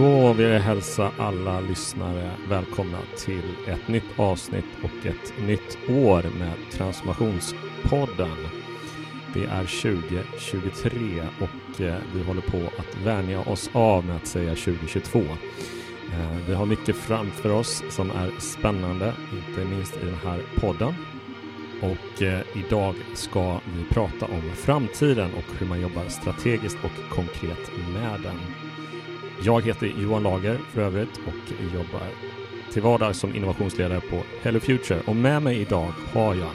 Då vill jag hälsa alla lyssnare välkomna till ett nytt avsnitt och ett nytt år med Transformationspodden. Det är 2023 och eh, vi håller på att vänja oss av med att säga 2022. Eh, vi har mycket framför oss som är spännande, inte minst i den här podden. Och eh, idag ska vi prata om framtiden och hur man jobbar strategiskt och konkret med den. Jag heter Johan Lager för övrigt och jobbar till vardags som innovationsledare på Hello Future. Och med mig idag har jag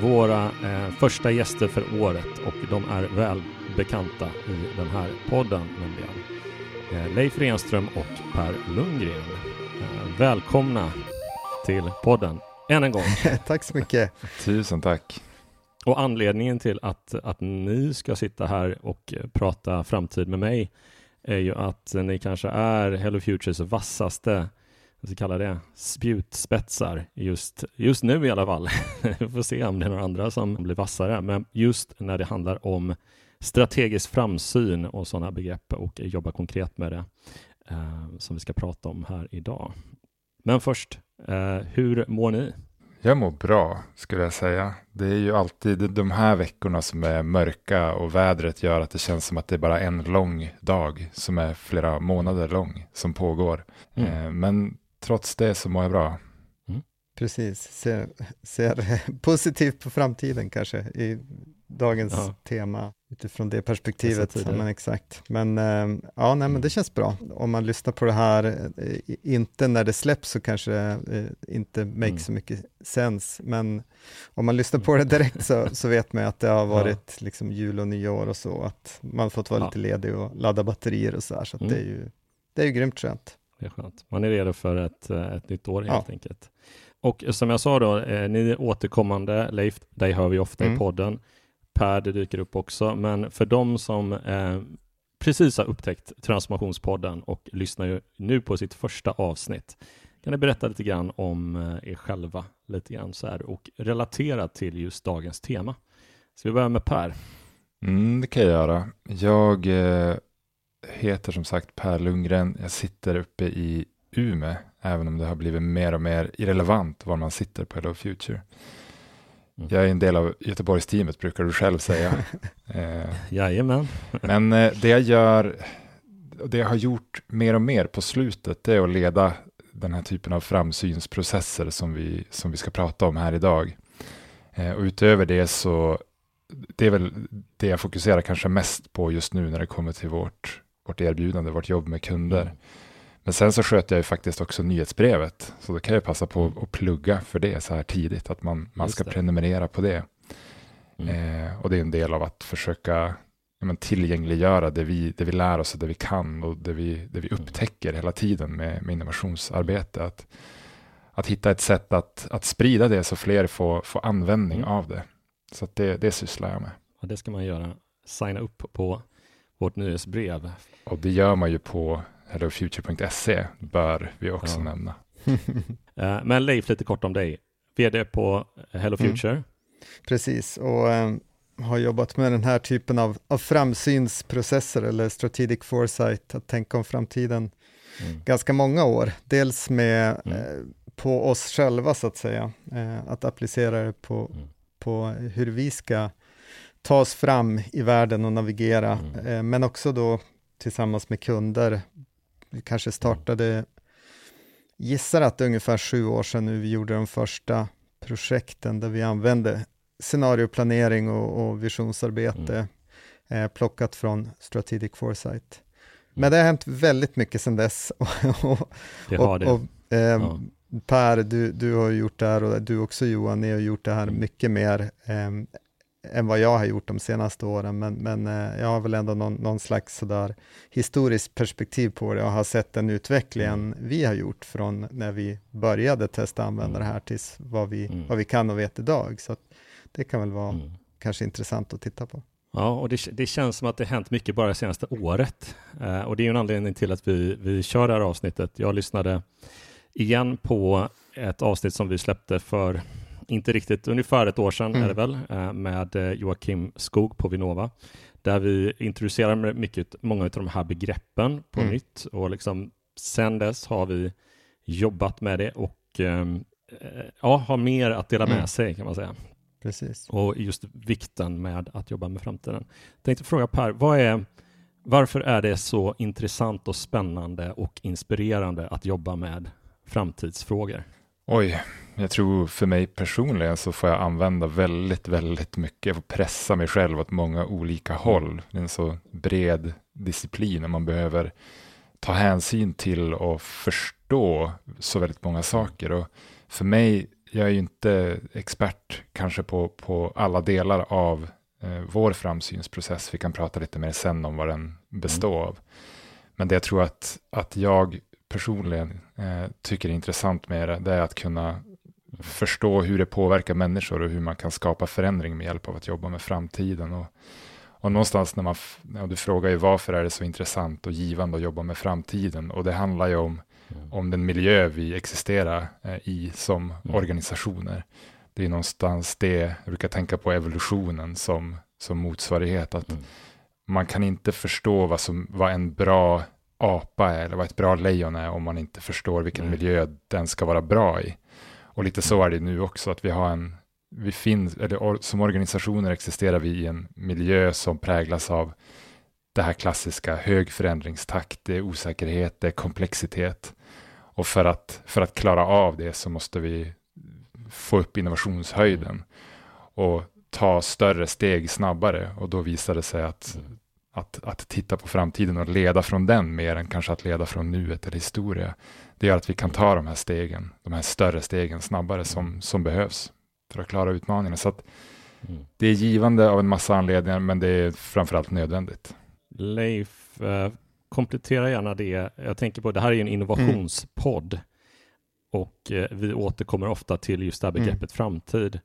våra eh, första gäster för året och de är väl bekanta i den här podden nämligen. Eh, Leif Renström och Per Lundgren. Eh, välkomna till podden än en gång. tack så mycket. Tusen tack. Och anledningen till att, att ni ska sitta här och prata framtid med mig är ju att ni kanske är Hello Futures vassaste vad ska kalla det, spjutspetsar just, just nu i alla fall. Vi får se om det är några andra som blir vassare, men just när det handlar om strategisk framsyn och sådana begrepp och jobba konkret med det eh, som vi ska prata om här idag. Men först, eh, hur mår ni? Jag mår bra skulle jag säga. Det är ju alltid de här veckorna som är mörka och vädret gör att det känns som att det är bara en lång dag som är flera månader lång som pågår. Mm. Eh, men trots det så mår jag bra. Mm. Precis, ser, ser positivt på framtiden kanske i dagens ja. tema utifrån det perspektivet. Men exakt. Men äh, ja, nej, men det känns bra. Om man lyssnar på det här, äh, inte när det släpps så kanske det äh, inte makes mm. så mycket sens, men om man lyssnar på det direkt så, så vet man att det har varit ja. liksom jul och nyår och så, att man fått vara ja. lite ledig och ladda batterier och så här, så mm. det, är ju, det är ju grymt skönt. Det är skönt. Man är redo för ett, ett nytt år helt ja. enkelt. Och som jag sa då, eh, ni är återkommande, Leif, dig hör vi ofta mm. i podden. Per, det dyker upp också, men för de som eh, precis har upptäckt Transformationspodden och lyssnar ju nu på sitt första avsnitt, kan ni berätta lite grann om eh, er själva lite grann så här och relatera till just dagens tema. Ska vi börja med Per. Mm, det kan jag göra. Jag eh, heter som sagt Per Lundgren. Jag sitter uppe i Ume, även om det har blivit mer och mer irrelevant var man sitter på Hello Future. Mm. Jag är en del av Göteborgsteamet brukar du själv säga. eh, Jajamän. men eh, det jag gör, det jag har gjort mer och mer på slutet, det är att leda den här typen av framsynsprocesser som vi, som vi ska prata om här idag. Eh, och utöver det så, det är väl det jag fokuserar kanske mest på just nu när det kommer till vårt, vårt erbjudande, vårt jobb med kunder. Mm. Men sen så sköter jag ju faktiskt också nyhetsbrevet, så då kan jag passa på att plugga för det så här tidigt, att man, man ska prenumerera på det. Mm. Eh, och det är en del av att försöka ja, men, tillgängliggöra det vi, det vi lär oss och det vi kan och det vi, det vi mm. upptäcker hela tiden med, med innovationsarbete. Att, att hitta ett sätt att, att sprida det så fler får, får användning mm. av det. Så det, det sysslar jag med. Ja, det ska man göra. Signa upp på vårt nyhetsbrev. Och det gör man ju på hellofuture.se bör vi också ja. nämna. Eh, men Leif, lite kort om dig. VD på Hello mm. Future. Mm. Precis, och um, har jobbat med den här typen av, av framsynsprocesser eller strategic foresight, att tänka om framtiden, mm. ganska många år. Dels med mm. eh, på oss själva så att säga, eh, att applicera det på, mm. på hur vi ska ta oss fram i världen och navigera, mm. eh, men också då tillsammans med kunder vi kanske startade, gissar att det är ungefär sju år sedan nu vi gjorde de första projekten där vi använde scenarioplanering och, och visionsarbete mm. eh, plockat från Strategic Foresight. Men det har hänt väldigt mycket sedan dess. och, det har det. Och, eh, ja. Per, du, du har gjort det här och du också Johan, ni har gjort det här mm. mycket mer eh, än vad jag har gjort de senaste åren, men, men eh, jag har väl ändå någon, någon slags sådär historiskt perspektiv på det och har sett den utvecklingen mm. vi har gjort från när vi började testa använda det här tills vad vi, mm. vad vi kan och vet idag. Så det kan väl vara mm. kanske intressant att titta på. Ja, och det, det, känns som att det hänt mycket bara det senaste året. Eh, och det är en anledning till att vi, vi kör det här avsnittet. Jag lyssnade igen på ett avsnitt som vi släppte för inte riktigt, ungefär ett år sedan mm. är det väl, eh, med eh, Joakim Skog på Vinnova, där vi introducerar mycket, många av de här begreppen på Mm. nytt och liksom sen dess har vi jobbat med det och ehm, eh, ja, har mer att dela med Mm. sig kan man säga. Precis. Och just vikten med att jobba med framtiden. Tänkte fråga Per, vad är, varför är det så intressant och spännande och inspirerande att jobba med framtidsfrågor? Oj, jag tror för mig personligen så får jag använda väldigt, väldigt mycket. Jag får pressa mig själv åt många olika håll. Det är en så bred disciplin och man behöver ta hänsyn till och förstå så väldigt många saker. Och för mig, jag är ju inte expert kanske på, på alla delar av eh, vår framsynsprocess. Vi kan prata lite mer sen om vad den består av. Men det jag tror att, att jag personligen eh, tycker är intressant med det, det är att kunna förstå hur det påverkar människor och hur man kan skapa förändring med hjälp av att jobba med framtiden. Och, och någonstans när man, ja, du frågar ju varför är det så intressant och givande att jobba med framtiden och det handlar ju om, om den miljö vi existerar eh, i som Mm. organisationer. Det är någonstans det, jag brukar tänka på evolutionen som, som motsvarighet, att Mm. man kan inte förstå vad, som, vad en bra apa är eller vad ett bra lejon är om man inte förstår vilken Nej. miljö den ska vara bra i. Och lite så är det nu också, att vi har en, vi finns, eller or, som organisationer existerar vi i en miljö som präglas av det här klassiska hög förändringstakt, det är osäkerhet, det är komplexitet. Och för att, för att klara av det så måste vi få upp innovationshöjden och ta större steg snabbare. Och då visar det sig att, Mm. Att, att titta på framtiden och leda från den mer än kanske att leda från nuet eller historia. Det gör att vi kan ta de här stegen, de här större stegen snabbare som, som behövs för att klara utmaningarna. Så att Mm. det är givande av en massa anledningar, men det är framförallt nödvändigt. Leif, eh, komplettera gärna det. Jag tänker på, det här är en innovationspodd och eh, vi återkommer ofta till just det här Mm. begreppet framtid.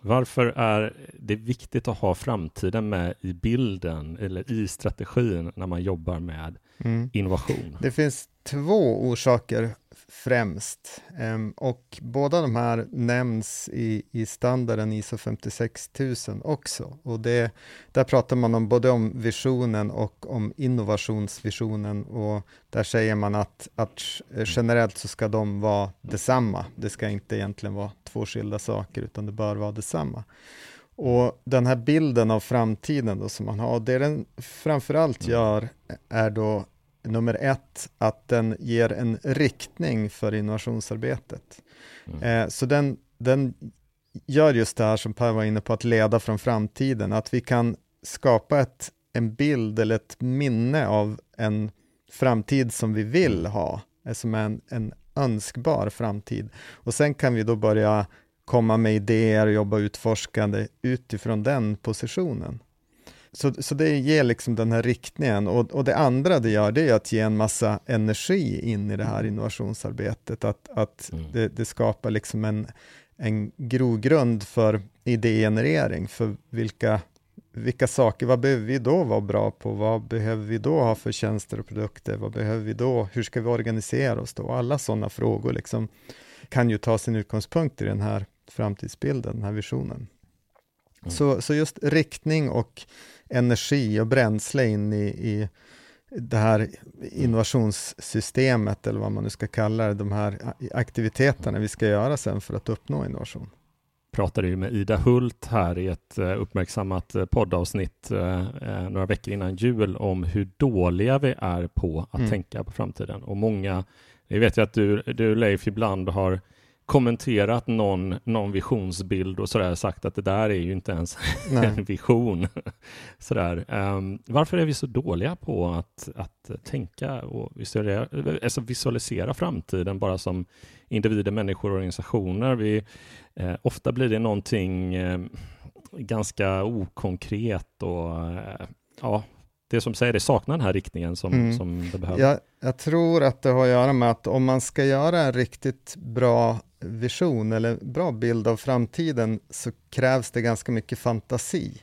Varför är det viktigt att ha framtiden med i bilden eller i strategin när man jobbar med Mm. innovation? Det finns två orsaker främst Ehm, och båda de här nämns i, i standarden ISO 56000 också. Och det, där pratar man om både om visionen och om innovationsvisionen och där säger man att, att generellt så ska de vara detsamma. Det ska inte egentligen vara två skilda saker utan det bör vara detsamma. Och den här bilden av framtiden då som man har, det den framförallt gör är då nummer ett, att den ger en riktning för innovationsarbetet. Mm. Eh, så den, den gör just det här som Per var inne på, att leda från framtiden, att vi kan skapa ett, en bild eller ett minne av en framtid som vi vill ha, eh, som är en, en önskbar framtid. Och sen kan vi då börja komma med idéer och jobba utforskande utifrån den positionen. Så, så det ger liksom den här riktningen. Och, och det andra det gör det är att ge en massa energi in i det här innovationsarbetet, att, att Mm. det, det skapar liksom en, en grogrund för idégenerering, för vilka, vilka saker, vad behöver vi då vara bra på, vad behöver vi då ha för tjänster och produkter, vad behöver vi då, hur ska vi organisera oss då, alla sådana frågor liksom kan ju ta sin utgångspunkt i den här framtidsbilden, den här visionen. Mm. Så, så just riktning och energi och bränsle in i, i det här innovationssystemet, eller vad man nu ska kalla det, de här aktiviteterna vi ska göra sen för att uppnå innovation. pratade ju med Ida Hult här i ett eh, uppmärksammat eh, poddavsnitt eh, några veckor innan jul om hur dåliga vi är på att Mm. tänka på framtiden. Och många, jag vet ju att du, du Leif ibland har kommenterat någon, någon visionsbild och sådär sagt att det där är ju inte ens en Nej. vision. sådär. Ehm, varför är vi så dåliga på att, att tänka och visualisera, alltså visualisera framtiden bara som individer, människor och organisationer? Vi, eh, ofta blir det någonting eh, ganska okonkret och eh, ja, det som säger det saknar den här riktningen som, Mm. som det behövs. Jag, jag tror att det har att göra med att om man ska göra en riktigt bra vision eller bra bild av framtiden så krävs det ganska mycket fantasi.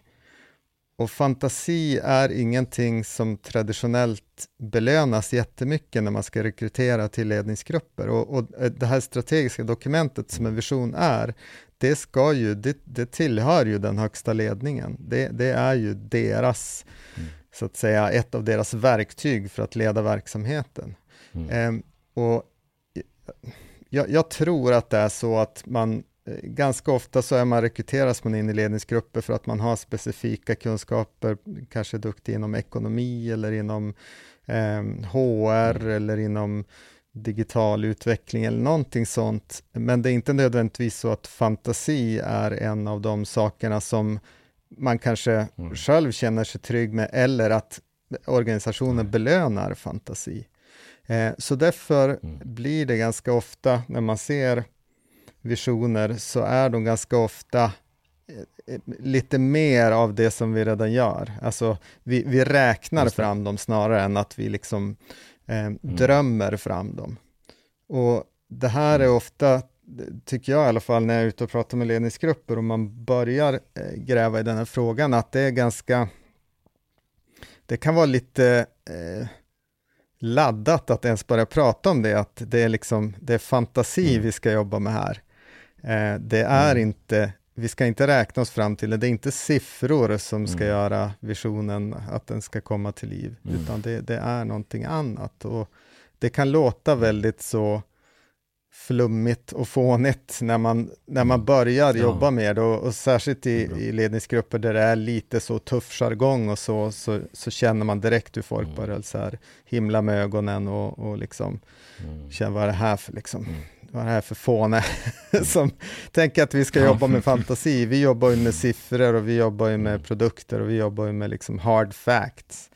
Och fantasi är ingenting som traditionellt belönas jättemycket när man ska rekrytera till ledningsgrupper. Och, och det här strategiska dokumentet som en vision är, det ska ju, det, det tillhör ju den högsta ledningen. Det, det är ju deras, mm. Så att säga, ett av deras verktyg för att leda verksamheten. Mm. Eh, och jag, jag, tror att det är så att man eh, ganska ofta så är man rekryteras man in i ledningsgrupper för att man har specifika kunskaper, kanske duktig inom ekonomi eller inom eh, HR mm. eller inom digital utveckling eller någonting sånt. Men det är inte nödvändigtvis så att fantasi är en av de sakerna som man kanske mm. själv känner sig trygg med eller att organisationen mm. belönar fantasi. Eh, så därför mm. blir det ganska ofta när man ser visioner så är de ganska ofta eh, lite mer av det som vi redan gör. Alltså vi, vi räknar fram dem snarare än att vi liksom eh, mm. drömmer fram dem. Och det här är mm. ofta, tycker jag i alla fall, när jag är ute och pratar med ledningsgrupper och man börjar eh, gräva i den här frågan, att det är ganska, det kan vara lite eh, laddat att ens börja prata om det, att det är liksom, det är fantasi mm. vi ska jobba med här. Eh, det är mm. inte, vi ska inte räkna oss fram till det, det är inte siffror som ska mm. göra visionen att den ska komma till liv, mm. utan det, det, är någonting annat. Och det kan låta mm. väldigt så flummigt och fånigt när man, när man börjar ja. jobba med det och, och särskilt i, i ledningsgrupper där det är lite så tuff jargong och så, så, så känner man direkt hur folk mm. börjar så här himla med ögonen och, och liksom mm. känner vad är det här för liksom, mm. vad är det här för fåne mm. som tänker att vi ska jobba med fantasi. Vi jobbar ju med siffror och vi jobbar ju med mm. produkter och vi jobbar ju med liksom hard facts.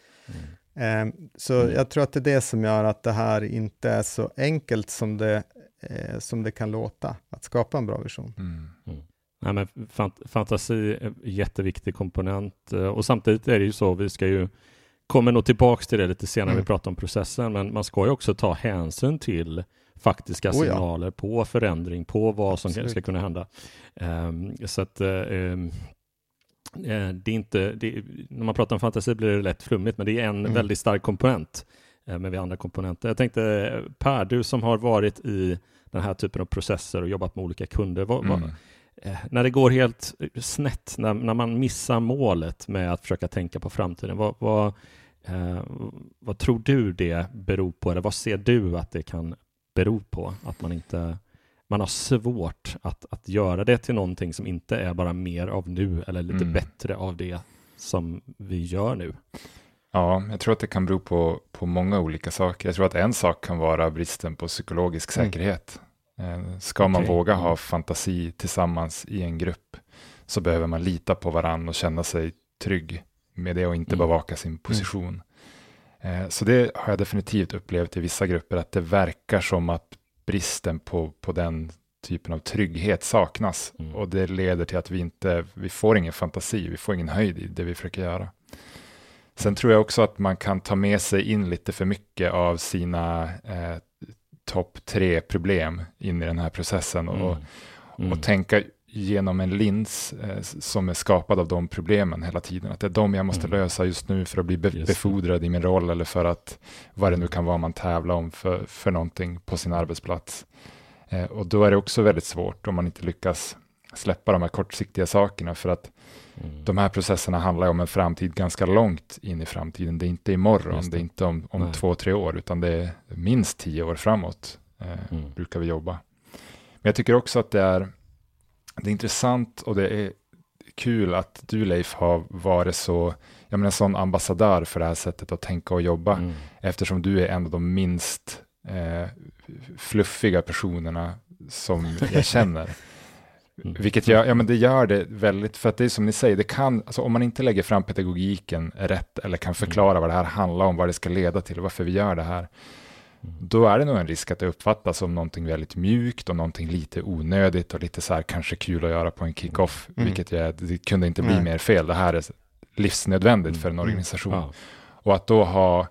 Um, så mm. jag tror att det är det som gör att det här inte är så enkelt som det eh, som det kan låta, att skapa en bra vision. Mm. Mm. Nej, men fant fantasi är en jätteviktig komponent eh, och samtidigt är det ju så, vi ska ju kommer nog tillbaks till det lite senare mm. vi pratar om processen, men man ska ju också ta hänsyn till faktiska oh, signaler ja. på förändring, på vad Absolut. som ska kunna hända. Um, så att um, det är inte, det, när man pratar om fantasi blir det lätt flummigt, men det är en mm. väldigt stark komponent Eh, med vi andra komponenter. Jag tänkte Per, du som har varit i den här typen av processer och jobbat med olika kunder, vad, mm. vad, eh, när det går helt snett, när, när man missar målet med att försöka tänka på framtiden, vad, vad, eh, vad tror du det beror på, eller vad ser du att det kan bero på att man inte man har svårt att, att göra det till någonting som inte är bara mer av nu eller lite mm. bättre av det som vi gör nu. Ja, jag tror att det kan bero på, på många olika saker. Jag tror att en sak kan vara bristen på psykologisk mm. säkerhet. Mm. Ska man okay. våga ha mm. fantasi tillsammans i en grupp så behöver man lita på varandra och känna sig trygg med det och inte mm. bevaka sin mm. position. Mm. Så det har jag definitivt upplevt i vissa grupper, att det verkar som att bristen på, på den typen av trygghet saknas mm. och det leder till att vi inte, vi får ingen fantasi, vi får ingen höjd i det vi försöker göra. Sen tror jag också att man kan ta med sig in lite för mycket av sina eh, topp tre problem in i den här processen och, mm. Mm. och tänka genom en lins eh, som är skapad av de problemen hela tiden. Att det är de jag måste mm. lösa just nu för att bli be befordrad i min roll eller för att vad det nu kan vara man tävlar om för, för någonting på sin arbetsplats. Eh, och då är det också väldigt svårt om man inte lyckas släppa de här kortsiktiga sakerna för att Mm. De här processerna handlar om en framtid ganska långt in i framtiden. Det är inte imorgon, det. det är inte om, om två, tre år, utan det är minst tio år framåt eh, mm. brukar vi jobba. Men jag tycker också att det är, det är intressant och det är kul att du Leif har varit så, jag menar sån ambassadör för det här sättet att tänka och jobba, mm. eftersom du är en av de minst eh, fluffiga personerna som jag känner. Mm. Vilket gör, ja, men det gör det väldigt, för att det är som ni säger, det kan, alltså om man inte lägger fram pedagogiken rätt eller kan förklara mm. vad det här handlar om, vad det ska leda till, varför vi gör det här, mm. då är det nog en risk att det uppfattas som någonting väldigt mjukt och någonting lite onödigt och lite så här kanske kul att göra på en kick-off, mm. vilket jag, det kunde inte bli mm. mer fel. Det här är livsnödvändigt för en organisation. Ja. Och att då ha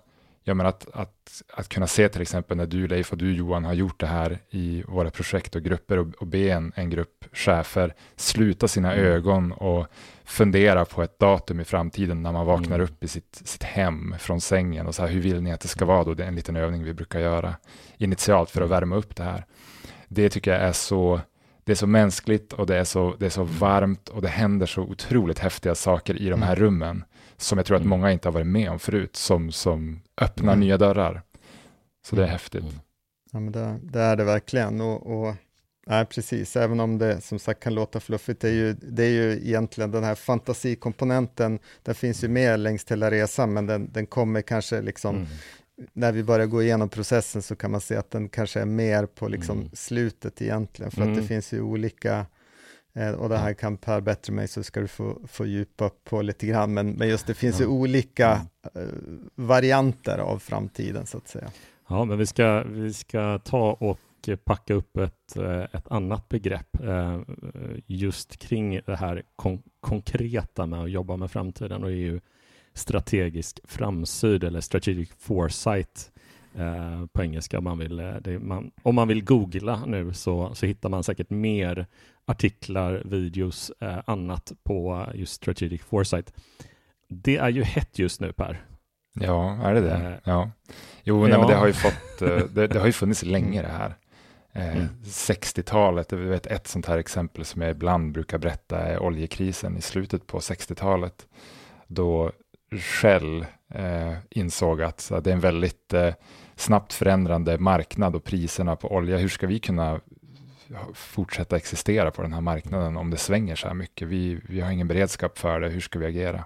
ja, men att, att, att kunna se till exempel när du Leif och du Johan har gjort det här i våra projekt och grupper och, och be en, en grupp chefer sluta sina mm. ögon och fundera på ett datum i framtiden när man vaknar mm. upp i sitt, sitt hem från sängen och så här, hur vill ni att det ska vara då? Det är en liten övning vi brukar göra initialt för att mm. värma upp det här. Det tycker jag är så det är så mänskligt och det är så, det är så varmt och det händer så otroligt häftiga saker i de här mm. rummen som jag tror att mm. många inte har varit med om förut, som, som öppnar mm. nya dörrar. Så det är häftigt. Mm. Ja, men det, det, är det verkligen. Och, och, nej, precis, även om det som sagt kan låta fluffigt, det är ju, det är ju egentligen den här fantasikomponenten, den finns ju med längs hela resan, men den, den kommer kanske liksom mm när vi börjar gå igenom processen så kan man se att den kanske är mer på liksom mm. slutet egentligen, för mm. att det mm. finns ju olika, och det här kan Per bättre mig så ska du få, få djupa på lite grann, men, men just det finns ju olika eh, varianter av framtiden så att säga. Ja, men vi ska, vi ska ta och packa upp ett, eh, ett annat begrepp eh, just kring det här kon konkreta med att jobba med framtiden och EU strategisk framsyd eller strategic foresight eh, på engelska. Man vill, eh, det, man, om man vill googla nu så, så hittar man säkert mer artiklar, videos, eh, annat på just strategic foresight. Det är ju hett just nu Per. Ja, är det det? Eh, ja. Jo, ja. Nej, men det har ju fått, eh, det, det, har ju funnits länge det här. Mm. 60-talet, jag vet ett sånt här exempel som jag ibland brukar berätta är oljekrisen i slutet på 60-talet. Då Shell eh, insåg att, att det är en väldigt eh, snabbt förändrande marknad och priserna på olja, hur ska vi kunna fortsätta existera på den här marknaden om det svänger så här mycket? Vi, vi har ingen beredskap för det, hur ska vi agera?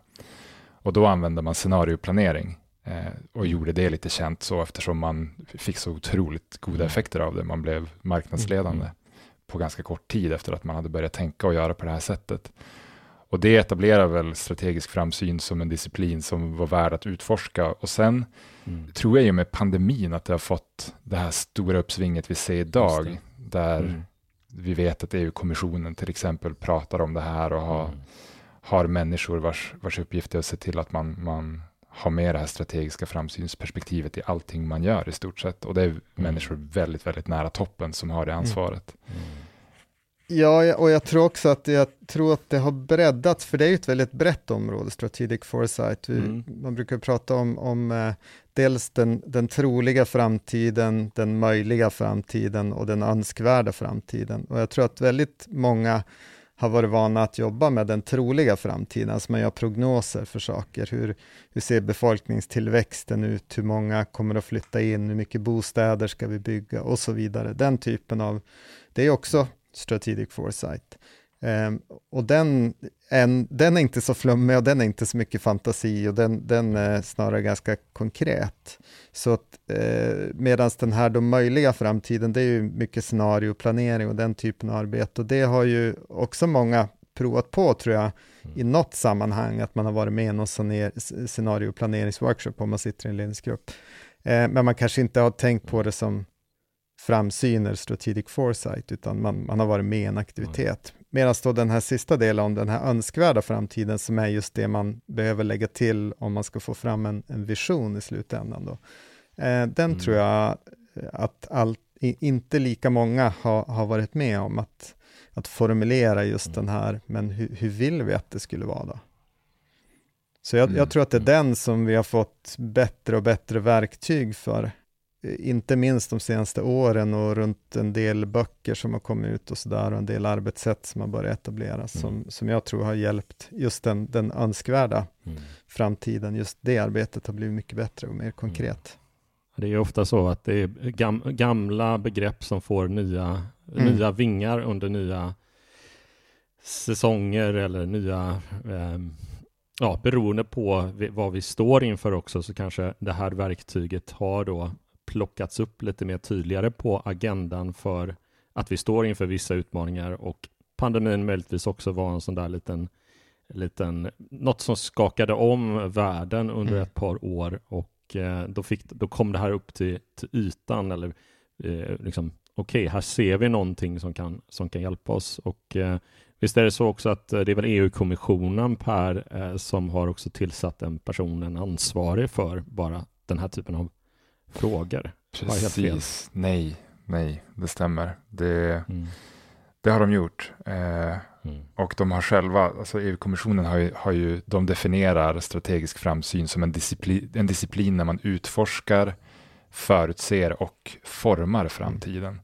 Och då använde man scenarioplanering eh, och gjorde det lite känt så eftersom man fick så otroligt goda mm. effekter av det. Man blev marknadsledande mm. på ganska kort tid efter att man hade börjat tänka och göra på det här sättet. Och det etablerar väl strategisk framsyn som en disciplin som var värd att utforska. Och sen mm. tror jag ju med pandemin att det har fått det här stora uppsvinget vi ser idag, där mm. vi vet att EU-kommissionen till exempel pratar om det här och har, mm. har människor vars, vars uppgift är att se till att man, man har med det här strategiska framsynsperspektivet i allting man gör i stort sett. Och det är mm. människor väldigt, väldigt nära toppen som har det mm. ansvaret. Mm. Ja, och jag tror också att jag tror att det har breddats, för det är ju ett väldigt brett område, strategic foresight. Vi, mm. Man brukar prata om, om eh, dels den, den troliga framtiden, den möjliga framtiden och den önskvärda framtiden. Och jag tror att väldigt många har varit vana att jobba med den troliga framtiden, alltså man gör prognoser för saker. Hur, hur ser befolkningstillväxten ut? Hur många kommer att flytta in? Hur mycket bostäder ska vi bygga? Och så vidare. Den typen av, det är också Strategic Foresight. Um, och den, en, den är inte så flummig och den är inte så mycket fantasi och den, den är snarare ganska konkret. Så att, eh, medan den här då möjliga framtiden, det är ju mycket scenarioplanering och den typen av arbete och det har ju också många provat på tror jag mm. i något sammanhang att man har varit med i någon scenarioplaneringsworkshop om man sitter i en ledningsgrupp. Eh, men man kanske inte har tänkt på det som framsyner strategic foresight, utan man, man har varit med i en aktivitet. Mm. Medan då den här sista delen om den här önskvärda framtiden, som är just det man behöver lägga till om man ska få fram en, en vision i slutändan. Då. Eh, den mm. tror jag att all, inte lika många har, har varit med om att, att formulera just mm. den här, men hur, hur vill vi att det skulle vara då? Så jag, jag, mm. tror att det är den som vi har fått bättre och bättre verktyg för inte minst de senaste åren och runt en del böcker som har kommit ut och sådär och en del arbetssätt som har börjat etableras mm. som, som jag tror har hjälpt just den, den önskvärda mm. framtiden. Just det arbetet har blivit mycket bättre och mer konkret. Mm. Det är ofta så att det är gam, gamla begrepp som får nya, mm. nya vingar under nya säsonger eller nya eh, Ja, beroende på vad vi står inför också så kanske det här verktyget har då plockats upp lite mer tydligare på agendan för att vi står inför vissa utmaningar och pandemin möjligtvis också var en sån där liten, liten något som skakade om världen under mm. ett par år och eh, då, fick, då kom det här upp till, till ytan eller eh, liksom okej, okay, här ser vi någonting som kan, som kan hjälpa oss och eh, Visst är det så också att eh, det är väl EU-kommissionen Per eh, som har också tillsatt en person, en ansvarig för bara den här typen av frågor. Precis, nej, nej, det stämmer. Det, mm. det har de gjort. Eh, mm. Och de har själva, alltså EU-kommissionen har ju, har ju, de definierar strategisk framsyn som en disciplin, en disciplin när man utforskar, förutser och formar framtiden. Mm.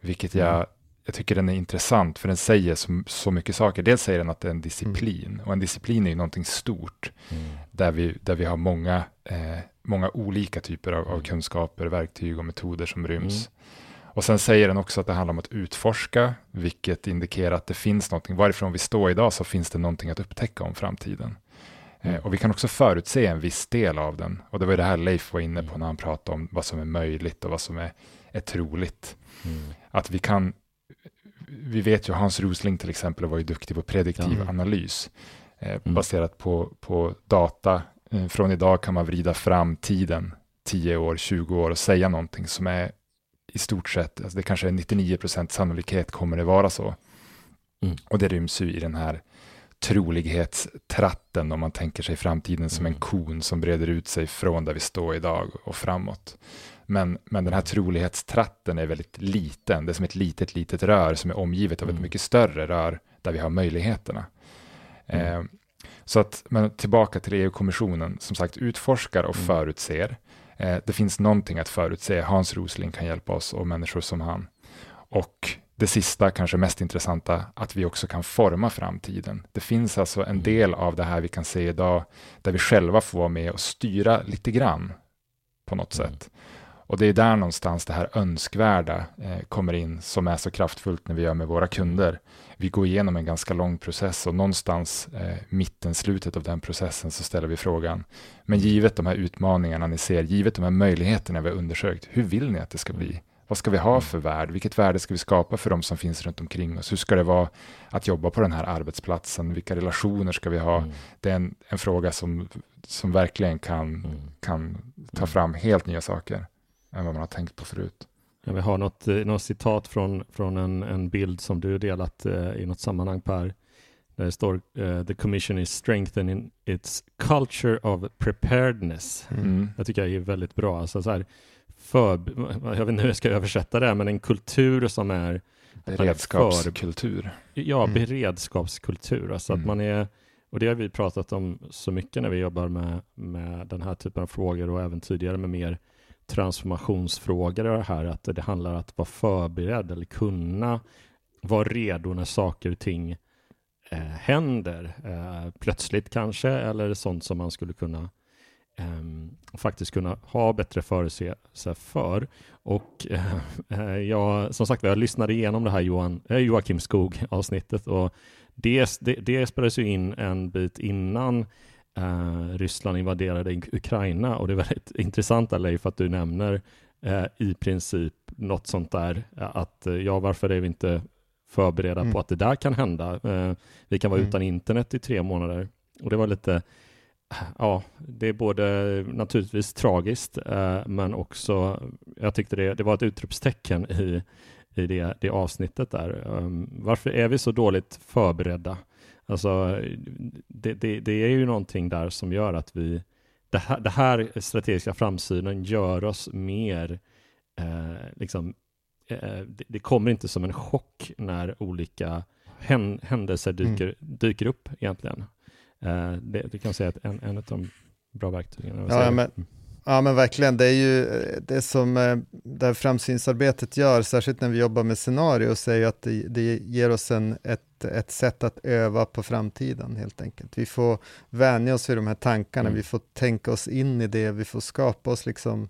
Vilket jag, jag tycker den är intressant för den säger så, så mycket saker. Dels säger den att det är en disciplin mm. och en disciplin är ju någonting stort mm. där, vi, där vi har många, eh, många olika typer av, av, mm. kunskaper, verktyg och metoder som ryms. Mm. Och sen säger den också att det handlar om att utforska, vilket indikerar att det finns någonting. Varifrån vi står idag så finns det någonting att upptäcka om framtiden. Eh, mm. och vi kan också förutse en viss del av den. Och det var det här Leif var inne på mm. när han pratade om vad som är möjligt och vad som är, är troligt. Mm. Att vi kan, vi vet ju Hans Rosling till exempel var ju duktig på prediktiv ja. analys. Eh, mm. baserat på, på data. Eh, från idag kan man vrida fram tiden 10 år, 20 år och säga någonting som är i stort sett, alltså det kanske är 99 procent sannolikhet kommer det vara så. Mm. Och det ryms ju i den här trolighetstratten om man tänker sig framtiden som en mm. kon som breder ut sig från där vi står idag och framåt. Men, men den här trolighetstratten är väldigt liten. Det är som ett litet, litet rör som är omgivet av ett mm. mycket större rör där vi har möjligheterna. Mm. Eh, så att, men tillbaka till EU-kommissionen, som sagt utforskar och mm. förutser. Eh, det finns någonting att förutse. Hans Rosling kan hjälpa oss och människor som han. Och det sista, kanske mest intressanta, att vi också kan forma framtiden. Det finns alltså en mm. del av det här vi kan se idag, där vi själva får vara med och styra lite grann på något mm. sätt. Och det är där någonstans det här önskvärda eh, kommer in, som är så kraftfullt när vi gör med våra kunder. Vi går igenom en ganska lång process och någonstans eh, mitten, slutet av den processen så ställer vi frågan, men givet de här utmaningarna ni ser, givet de här möjligheterna vi har undersökt, hur vill ni att det ska bli? Vad ska vi ha för värde? Vilket värde ska vi skapa för de som finns runt omkring oss? Hur ska det vara att jobba på den här arbetsplatsen? Vilka relationer ska vi ha? Mm. Det är en, en, fråga som, som verkligen kan, mm. kan ta mm. fram helt nya saker än vad man har tänkt på förut. Ja, vi har något, eh, något citat från, från en, en bild som du delat eh, i något sammanhang Per. Där det står uh, “The commission is strengthening its culture of preparedness”. Mm. Jag tycker jag är väldigt bra. Alltså så här, för, jag vet inte hur jag ska översätta det, men en kultur som är Beredskapskultur. ja, mm. beredskapskultur. Alltså mm. att man är, och det har vi pratat om så mycket när vi jobbar med, med den här typen av frågor och även tidigare med mer transformationsfrågor det här, att det handlar om att vara förberedd eller kunna vara redo när saker och ting eh, händer. Eh, plötsligt kanske, eller sånt som man skulle kunna eh, faktiskt kunna ha bättre förutsägelser för. Och eh, jag, som sagt jag lyssnade igenom det här Johan, eh, Joakim Skog avsnittet och det, det, det spelades ju in en bit innan eh, Ryssland invaderade Ukraina och det är väldigt intressant Leif att du nämner eh, i princip något sånt där att eh, ja, varför är vi inte förberedda mm. på att det där kan hända? Eh, vi kan vara mm. utan internet i tre månader och det var lite Ja, det är både naturligtvis tragiskt, eh, men också, jag tyckte det, det var ett utropstecken i, i det, det avsnittet där. Um, varför är vi så dåligt förberedda? Alltså, det, det, det, är ju någonting där som gör att vi, det här, det här strategiska framsynen gör oss mer, eh, liksom, eh, det, det, kommer inte som en chock när olika hän, händelser dyker, mm. dyker upp egentligen. Eh, det, det kan säga att en, en av de bra verktygen. Ja, men, mm. Ja, men verkligen. Det är ju eh, det som eh, det här framsynsarbetet gör, särskilt när vi jobbar med scenarios, är ju att det, det ger oss en, ett, ett sätt att öva på framtiden helt enkelt. Vi får vänja oss vid de här tankarna, mm. vi får tänka oss in i det, vi får skapa oss liksom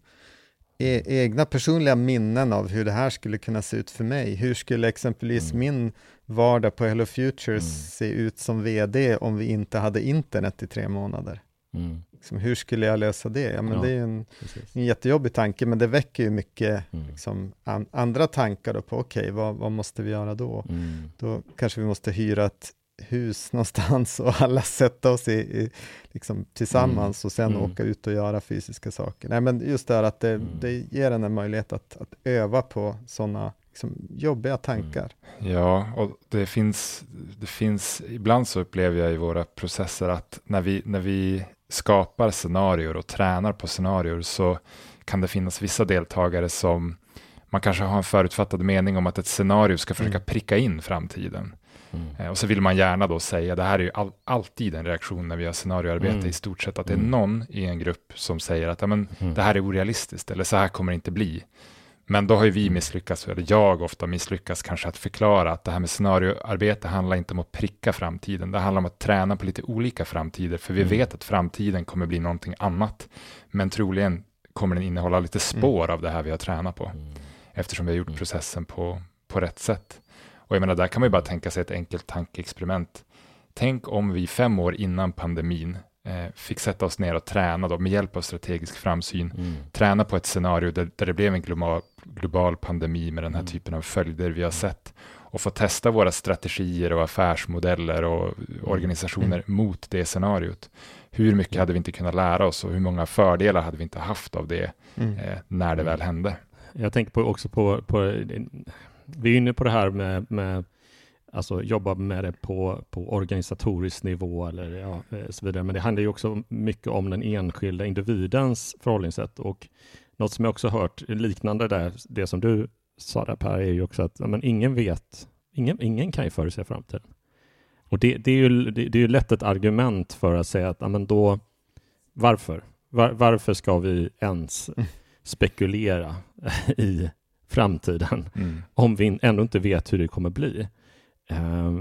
e egna personliga minnen av hur det här skulle kunna se ut för mig. Hur skulle exempelvis mm. min vardag på Hello Futures mm. se ut som vd om vi inte hade internet i tre månader? Mm. Liksom, hur skulle jag lösa det? Ja, men ja, det är en, en jättejobbig tanke, men det väcker ju mycket mm. liksom, an, andra tankar på, okej, okay, vad, vad, måste vi göra då? Mm. Då kanske vi måste hyra ett hus någonstans och alla sätta oss i, i liksom, tillsammans mm. och sen mm. åka ut och göra fysiska saker. Nej, men just det här att det, mm. det ger en en möjlighet att, att öva på sådana liksom, jobbiga tankar. Mm. Ja, och det finns, det finns, ibland så upplever jag i våra processer att när vi, när vi skapar scenarier och tränar på scenarier så kan det finnas vissa deltagare som man kanske har en förutfattad mening om att ett scenario ska försöka mm. pricka in framtiden. Mm. Eh, och så vill man gärna då säga, det här är ju all, alltid en reaktion när vi har scenarioarbete mm. i stort sett, att det är mm. någon i en grupp som säger att men, mm. det här är orealistiskt eller så här kommer det inte bli. Men då har ju vi misslyckats, eller jag ofta misslyckats kanske att förklara att det här med scenarioarbete handlar inte om att pricka framtiden. Det handlar om att träna på lite olika framtider, för vi mm. vet att framtiden kommer bli någonting annat. Men troligen kommer den innehålla lite mm. spår mm. av det här vi har tränat på, mm. eftersom vi har gjort mm. processen på, på rätt sätt. Och jag menar, där kan man ju bara tänka sig ett enkelt tankeexperiment. Tänk om vi fem år innan pandemin fick sätta oss ner och träna då, med hjälp av strategisk framsyn, mm. träna på ett scenario där, där det blev en global, global pandemi med den här mm. typen av följder vi har sett och få testa våra strategier och affärsmodeller och mm. organisationer mm. mot det scenariot. Hur mycket hade vi inte kunnat lära oss och hur många fördelar hade vi inte haft av det mm. eh, när det väl hände? Jag tänker på också på, på vi är inne på det här med, med alltså jobba med det på, på organisatorisk nivå eller ja, eh, så vidare. Men det handlar ju också mycket om den enskilda individens förhållningssätt och något som jag också hört liknande där, det som du sa där Per, är ju också att men ingen vet, ingen, ingen kan ju förutse framtiden. Och det, det, är ju, det, det, är ju lätt ett argument för att säga att men då, varför? Var, varför ska vi ens mm. spekulera i framtiden mm. om vi ändå inte vet hur det kommer bli? Eh,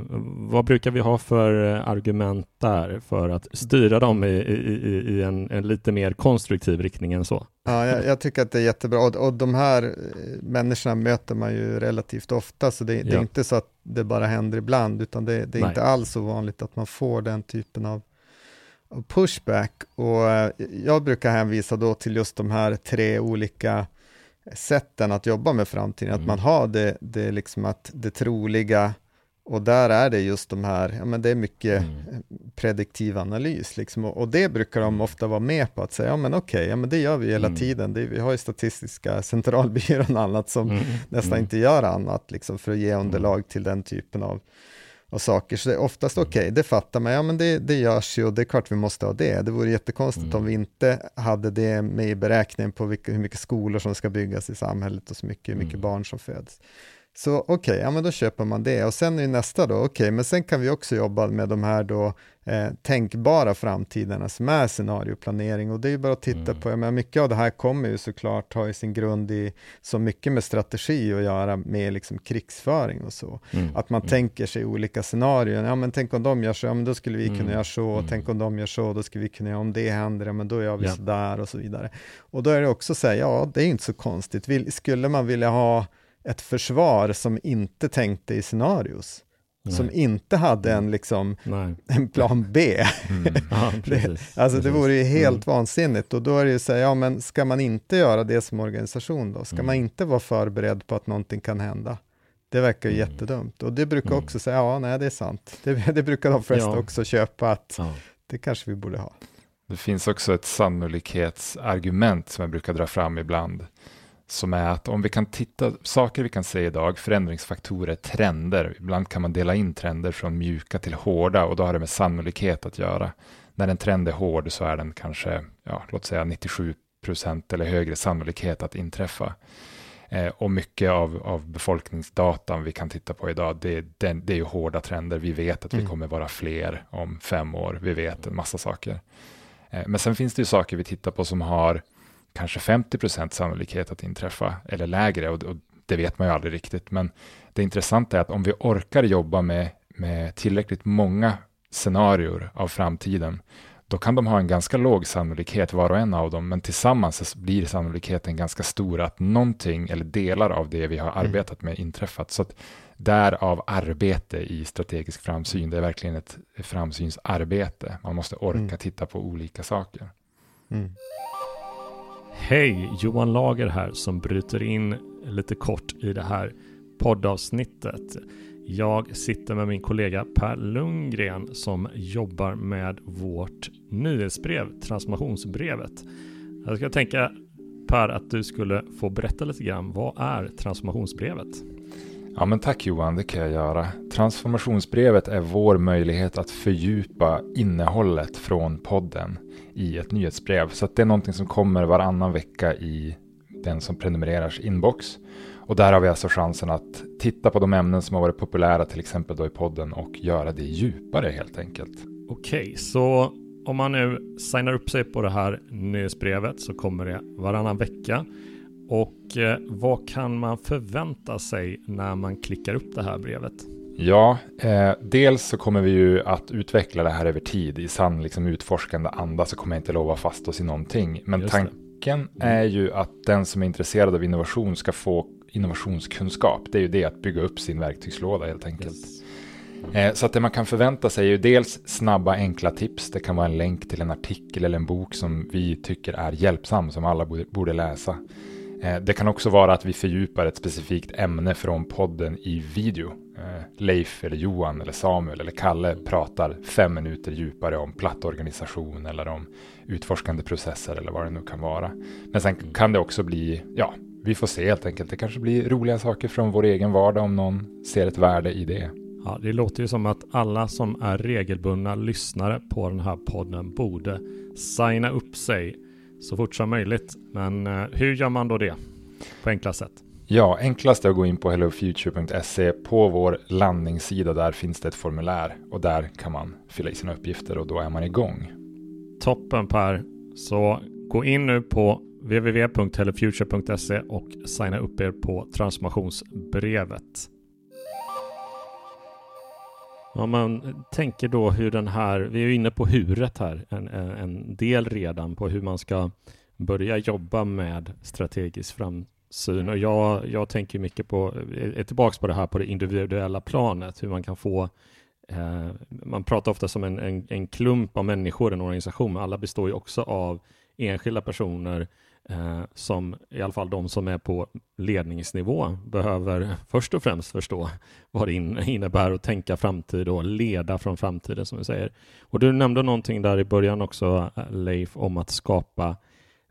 vad brukar vi ha för argument där för att styra dem i, i, i en, en, lite mer konstruktiv riktning än så? Ja, jag, jag tycker att det är jättebra och, och, de här eh, människorna möter man ju relativt ofta, så det, det är inte så att det bara händer ibland, utan det, det är Nej. inte alls så vanligt att man får den typen av, av pushback. Och eh, jag brukar hänvisa då till just de här tre olika sätten att jobba med framtiden, mm. att man har det, det liksom att det troliga, och där är det just de här, ja men det är mycket mm. prediktiv analys liksom, och, och, det brukar de ofta vara med på att säga, ja men okej, okay, ja men det gör vi hela mm. tiden, det, vi har ju Statistiska centralbyrån och annat som mm. nästan mm. inte gör annat liksom för att ge mm. underlag till den typen av, av saker, så det är oftast okej, okay, det fattar man, ja men det, det görs ju och det är klart vi måste ha det, det vore jättekonstigt om mm. vi inte hade det med i beräkningen på vilka, hur mycket skolor som ska byggas i samhället och så mycket, hur mycket barn som föds. Så okej, okay, ja men då köper man det och sen är nästa då, okej, okay, men sen kan vi också jobba med de här då eh, tänkbara framtiderna som är scenarioplanering och det är ju bara att titta mm. på, menar, mycket av det här kommer ju såklart ha sin grund i så mycket med strategi att göra med liksom krigsföring och så. Mm. Att man mm. tänker sig olika scenarion, ja men tänk om de gör så, ja men då skulle vi kunna mm. göra så, och tänk mm. om de gör så, då skulle vi kunna göra, om det händer, ja men då gör vi ja. så där och så vidare. Och då är det också så här, ja det är inte så konstigt, Vill, skulle man vilja ha ett försvar som inte tänkte i scenarios. Nej. Som inte hade en, liksom, en plan B. Mm. Ja, det, alltså det vore ju helt mm. vansinnigt och då är det ju så här, ja men ska man inte göra det som organisation då? Ska mm. man inte vara förberedd på att någonting kan hända? Det verkar ju mm. jättedumt och det brukar mm. också säga, ja nej det är sant. Det, det brukar de flesta ja. också köpa att ja. det kanske vi borde ha. Det finns också ett sannolikhetsargument som jag brukar dra fram ibland som är att om vi kan titta, saker vi kan se idag, förändringsfaktorer, trender, ibland kan man dela in trender från mjuka till hårda och då har det med sannolikhet att göra. När en trend är hård så är den kanske, ja, låt säga 97 procent eller högre sannolikhet att inträffa. Eh, och mycket av, av befolkningsdatan vi kan titta på idag, det, det, det är ju hårda trender. Vi vet att vi mm. kommer vara fler om fem år. Vi vet en massa saker. Eh, men sen finns det ju saker vi tittar på som har kanske 50 procent sannolikhet att inträffa, eller lägre, och, och, det vet man ju aldrig riktigt. Men det intressanta är att om vi orkar jobba med, med tillräckligt många scenarier av framtiden, då kan de ha en ganska låg sannolikhet var och en av dem, men tillsammans blir sannolikheten ganska stor att någonting eller delar av det vi har mm. arbetat med inträffat. Så att därav arbete i strategisk framsyn, det är verkligen ett framsynsarbete. Man måste orka mm. titta på olika saker. Mm. Hej! Johan Lager här som bryter in lite kort i det här poddavsnittet. Jag sitter med min kollega Per Lundgren som jobbar med vårt nyhetsbrev, transformationsbrevet. Jag ska tänka Per att du skulle få berätta lite grann. Vad är transformationsbrevet? Ja, men tack Johan, det kan jag göra. Transformationsbrevet är vår möjlighet att fördjupa innehållet från podden i ett nyhetsbrev. Så det är någonting som kommer varannan vecka i den som prenumererars inbox. Och där har vi alltså chansen att titta på de ämnen som har varit populära, till exempel då i podden, och göra det djupare helt enkelt. Okej, okay, så om man nu signar upp sig på det här nyhetsbrevet så kommer det varannan vecka Och eh, vad kan man förvänta sig när man klickar upp det här brevet? Ja, eh, dels så kommer vi ju att utveckla det här över tid. I sann liksom, utforskande anda så kommer jag inte lova fast oss i någonting. Men Just tanken mm. är ju att den som är intresserad av innovation ska få innovationskunskap. Det är ju det att bygga upp sin verktygslåda helt enkelt. Yes. Eh, så att det man kan förvänta sig är ju dels snabba enkla tips. Det kan vara en länk till en artikel eller en bok som vi tycker är hjälpsam, som alla borde läsa. Eh, det kan också vara att vi fördjupar ett specifikt ämne från podden i video. Eh, Leif eller Johan eller Samuel eller Kalle pratar fem minuter djupare om plattorganisation eller om utforskande processer eller vad det nu kan vara. Men sen kan det också bli, ja, vi får se helt enkelt. Det kanske blir roliga saker från vår egen vardag om någon ser ett värde i det. Ja, det låter ju som att alla som är regelbundna lyssnare på den här podden borde signa upp sig så fort som möjligt. Men eh, hur gör man då det på enklast sätt? Ja, enklast är att gå in på hellofuture.se. På vår landningssida där finns det ett formulär och där kan man fylla i sina uppgifter och då är man igång. Toppen Per. Så gå in nu på www.hellofuture.se och signa upp er på transformationsbrevet. Om man tänker då hur den här, vi är ju inne på huret här, en, en del redan på hur man ska börja jobba med strategisk framtid syn. Och jag, jag tänker mycket på, eh, eh, är tillbaka på det här på det individuella planet, hur man kan få eh, man pratar ofta som en, en, en klump av människor, en organisation, men alla består ju också av enskilda personer eh, som i alla fall de som är på ledningsnivå behöver först och främst förstå vad det innebär att tänka framtid och leda från framtiden som vi säger. Och du nämnde någonting där i början också eh, Leif om att skapa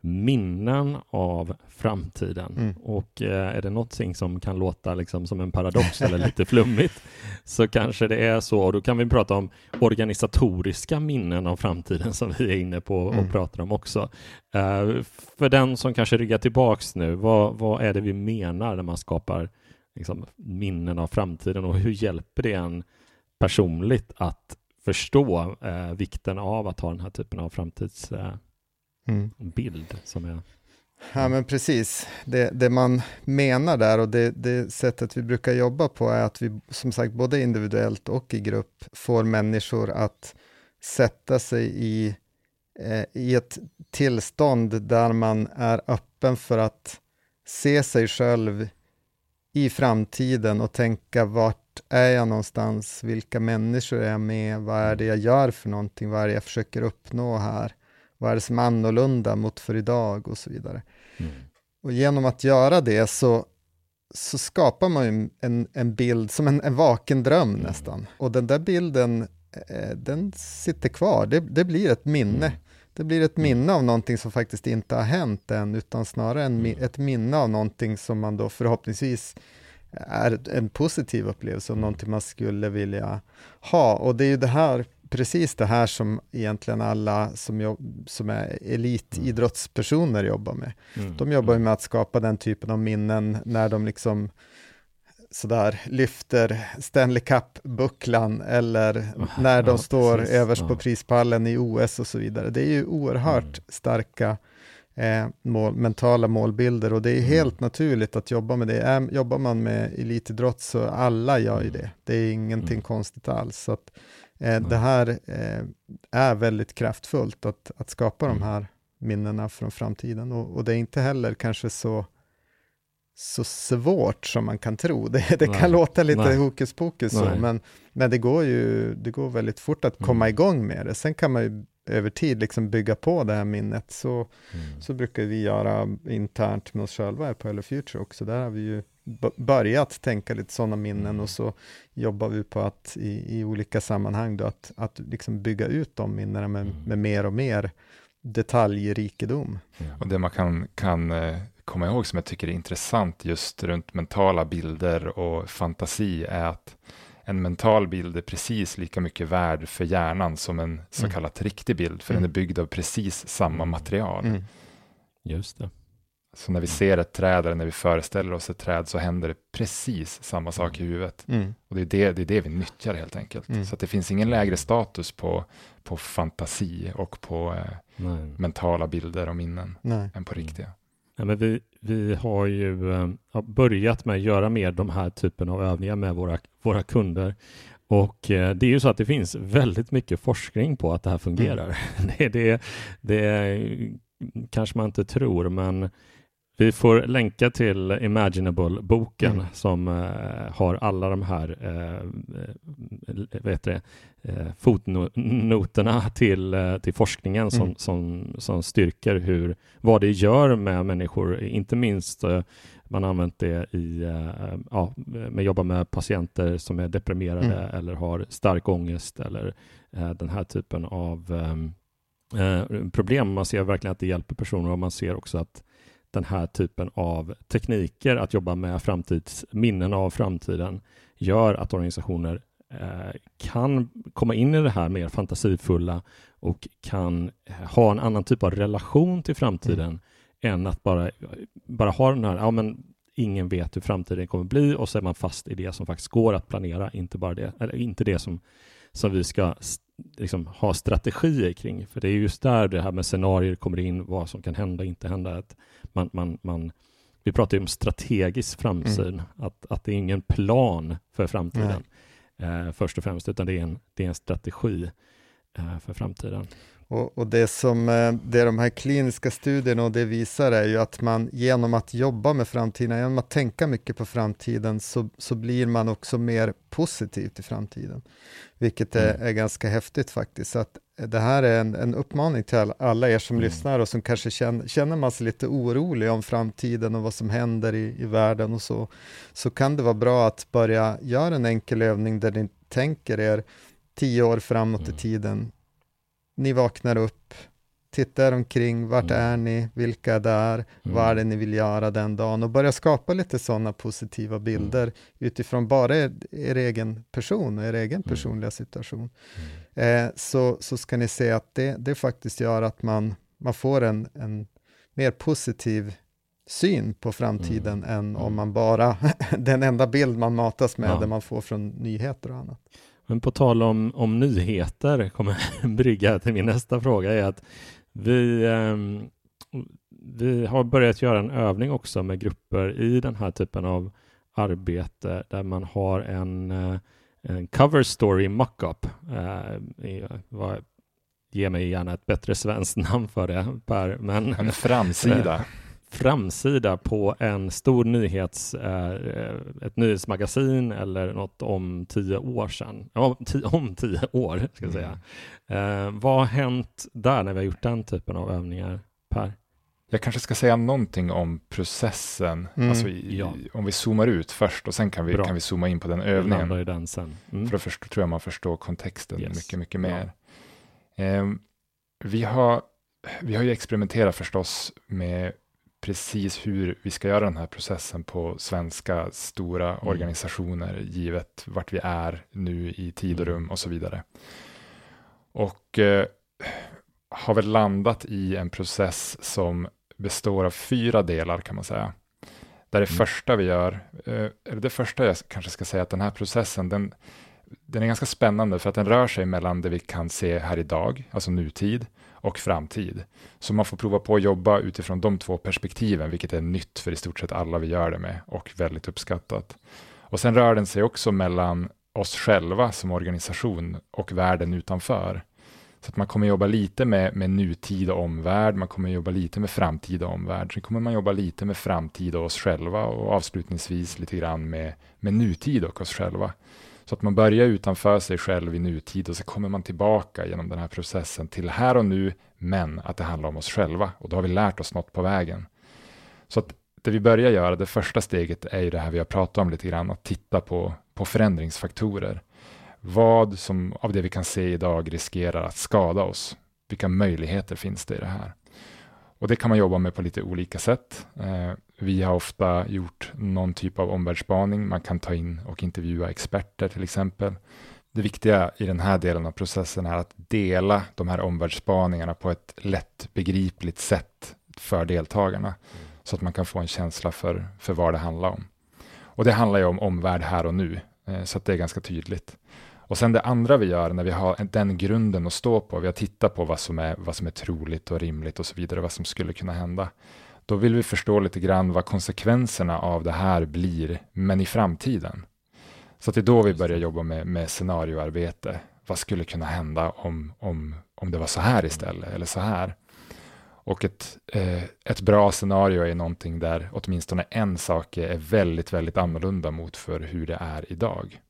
minnen av framtiden. Mm. Och eh, är det någonting som kan låta liksom som en paradox eller lite flummigt så kanske det är så. Och då kan vi prata om organisatoriska minnen av framtiden som vi är inne på och mm. pratar om också. Eh, för den som kanske ryggar tillbaks nu, vad, vad är det vi menar när man skapar liksom, minnen av framtiden och hur hjälper det en personligt att förstå eh, vikten av att ha den här typen av framtids eh, mm. bild som är... Ja men precis, det, det man menar där och det, det, sättet vi brukar jobba på är att vi som sagt både individuellt och i grupp får människor att sätta sig i, eh, i ett tillstånd där man är öppen för att se sig själv i framtiden och tänka vart är jag någonstans, vilka människor är jag med, vad är det jag gör för någonting, vad är det jag försöker uppnå här. Vad är det som är annorlunda mot för idag och så vidare. Mm. Och genom att göra det så, så skapar man ju en, en bild som en, en vaken dröm mm. nästan. Och den där bilden, eh, den sitter kvar, det, det blir ett minne. Mm. Det blir ett mm. minne av någonting som faktiskt inte har hänt än, utan snarare en, mm. ett minne av någonting som man då förhoppningsvis är en positiv upplevelse och mm. någonting man skulle vilja ha. Och det är ju det här precis det här som egentligen alla som, jobb, som är elitidrottspersoner jobbar med. Mm. De jobbar mm. med att skapa den typen av minnen när de liksom sådär lyfter Stanley Cup-bucklan eller oh, när de ja, står precis, överst ja. på prispallen i OS och så vidare. Det är ju oerhört mm. starka eh, mål, mentala målbilder och det är mm. helt naturligt att jobba med det. Är, jobbar man med elitidrott så alla gör ju mm. det. Det är ingenting mm. konstigt alls. Så att, Eh, det här eh, är väldigt kraftfullt att, att skapa de mm. här minnena från framtiden och, och, det är inte heller kanske så, så svårt som man kan tro. Det, det kan låta lite Nej. hokus pokus så, men, men det går ju det går väldigt fort att komma mm. igång med det. Sen kan man ju över tid liksom bygga på det här minnet. Så, mm. så brukar vi göra internt med oss själva på Hello Future också. Där har vi ju börjat tänka lite sådana minnen mm. och så jobbar vi på att i, i olika sammanhang då, att, att liksom bygga ut de minnena med, mm. med mer och mer detaljrikedom. Och det man kan, kan eh, komma ihåg som jag tycker är intressant just runt mentala bilder och fantasi är att en mental bild är precis lika mycket värd för hjärnan som en så mm. kallat riktig bild, för mm. den är byggd av precis samma material. Mm. Just det. Så när vi ser ett träd eller när vi föreställer oss ett träd så händer det precis samma sak i huvudet. Mm. Och det är det, det är det vi nyttjar helt enkelt. Mm. Så det finns ingen lägre status på, på fantasi och på eh, mentala bilder och minnen Nej. än på riktiga. Ja, men vi, vi har ju äh, börjat med att göra mer de här typen av övningar med våra, våra kunder. Och äh, det är ju så att det finns väldigt mycket forskning på att det här fungerar. Mm. det, det, det kanske man inte tror, men vi får länka till Imaginable-boken mm. som uh, har alla de här uh, vet det, uh, fotnoterna till, uh, till forskningen mm. som, som, som styrker hur, vad det gör med människor, inte minst man har använt det i, ja, med jobba med patienter som är deprimerade mm. eller har stark ångest eller den här typen av problem. Man ser verkligen att det hjälper personer och man ser också att den här typen av tekniker, att jobba med framtidsminnen av framtiden, gör att organisationer eh, kan komma in i det här mer fantasifulla och kan ha en annan typ av relation till framtiden mm. än att bara, bara ha den här, ja men ingen vet hur framtiden kommer bli och så är man fast i det som faktiskt går att planera, inte bara det, eller inte det som, som vi ska liksom, ha strategier kring. För det är just där det här med scenarier kommer in, vad som kan hända inte hända. Att man, man, man, vi pratar ju om strategisk framsyn, mm. att, att det är ingen plan för framtiden eh, först och främst, utan det är en, det är en strategi eh, för framtiden. Och, och, det som eh, det de här kliniska studierna och det visar är ju att man genom att jobba med framtiden, genom att tänka mycket på framtiden, så, så blir man också mer positiv till framtiden. Vilket är, mm. är ganska häftigt faktiskt. Så att det här är en, en uppmaning till alla er som mm. lyssnar och som kanske känner, känner man sig lite orolig om framtiden och vad som händer i, i världen och så, så kan det vara bra att börja göra en enkel övning där ni tänker er tio år framåt mm. i tiden ni vaknar upp, tittar omkring, vart mm. är ni, vilka är där, mm. vad är det ni vill göra den dagen och börja skapa lite sådana positiva mm. bilder mm. utifrån bara er, er, egen person och er egen mm. personliga situation. Mm. Eh, så, så ska ni se att det, det faktiskt gör att man, man får en, en mer positiv syn på framtiden än om man bara, den enda bild man matas med, ja. det man får från nyheter och annat. Men på tal om, om nyheter kommer brygga till min nästa fråga är att vi, eh, vi har börjat göra en övning också med grupper i den här typen av arbete där man har en, eh, en cover story mockup. Eh, ge mig gärna ett bättre svenskt namn för det Per. Men, en framsida. framsida på en stor nyhets, eh, ett nyhetsmagasin eller något om tio år sedan. Ja, om tio år, ska jag säga. Mm. Eh, vad har hänt där när vi har gjort den typen av övningar, Per? Jag kanske ska säga någonting om processen, mm. alltså i, ja. om vi zoomar ut först och sen kan vi, kan vi zooma in på den övningen. I den sen. Mm. För då först, tror jag man förstår kontexten yes. mycket, mycket mer. Ja. Eh, vi, har, vi har ju experimenterat förstås med precis hur vi ska göra den här processen på svenska stora mm. organisationer, givet vart vi är nu i tid och mm. rum och så vidare. Och eh, har väl landat i en process som består av fyra delar kan man säga. Där det mm. första vi gör, eh, det första jag kanske ska säga att den här processen, den, den är ganska spännande för att den rör sig mellan det vi kan se här idag, alltså nutid, och framtid. Så man får prova på att jobba utifrån de två perspektiven, vilket är nytt för i stort sett alla vi gör det med och väldigt uppskattat. Och sen rör den sig också mellan oss själva som organisation och världen utanför. Så att man kommer jobba lite med, med nutid och omvärld, man kommer jobba lite med framtid och omvärld. Sen kommer man jobba lite med framtid och oss själva och avslutningsvis lite grann med, med nutid och oss själva. Så att man börjar utanför sig själv i nutid och så kommer man tillbaka genom den här processen till här och nu, men att det handlar om oss själva och då har vi lärt oss något på vägen. Så att det vi börjar göra, det första steget är ju det här vi har pratat om lite grann, att titta på, på förändringsfaktorer. Vad som av det vi kan se idag riskerar att skada oss. Vilka möjligheter finns det i det här? Och det kan man jobba med på lite olika sätt. Eh, vi har ofta gjort någon typ av omvärldsspaning. Man kan ta in och intervjua experter till exempel. Det viktiga i den här delen av processen är att dela de här omvärldsspaningarna på ett lättbegripligt sätt för deltagarna. Mm. Så att man kan få en känsla för, för vad det handlar om. Och det handlar ju om omvärld här och nu, eh, så att det är ganska tydligt. Och sen det andra vi gör när vi har den grunden att stå på, vi har tittat på vad som är, vad som är troligt och rimligt och så vidare, vad som skulle kunna hända då vill vi förstå lite grann vad konsekvenserna av det här blir, men i framtiden. Så det är då vi börjar jobba med, med scenarioarbete. Vad skulle kunna hända om, om, om det var så här istället, eller så här? Och ett, eh, ett bra scenario är någonting där åtminstone en sak är väldigt, väldigt annorlunda mot för hur det är idag.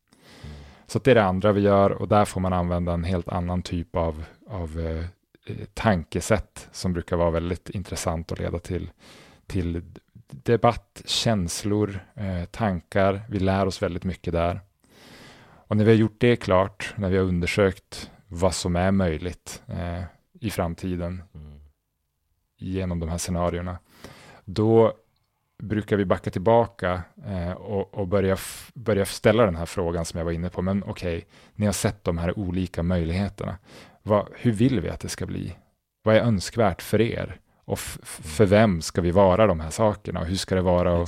Så det är det andra vi gör och där får man använda en helt annan typ av, av eh, tankesätt som brukar vara väldigt intressant att leda till, till debatt, känslor, eh, tankar. Vi lär oss väldigt mycket där. Och när vi har gjort det klart, när vi har undersökt vad som är möjligt eh, i framtiden mm. genom de här scenarierna, då brukar vi backa tillbaka eh, och, och, börja, börja ställa den här frågan som jag var inne på. Men okej, okay, ni har sett de här olika möjligheterna. Vad, hur vill vi att det ska bli? Vad är önskvärt för er? Och för vem ska vi vara de här sakerna? Och hur ska det vara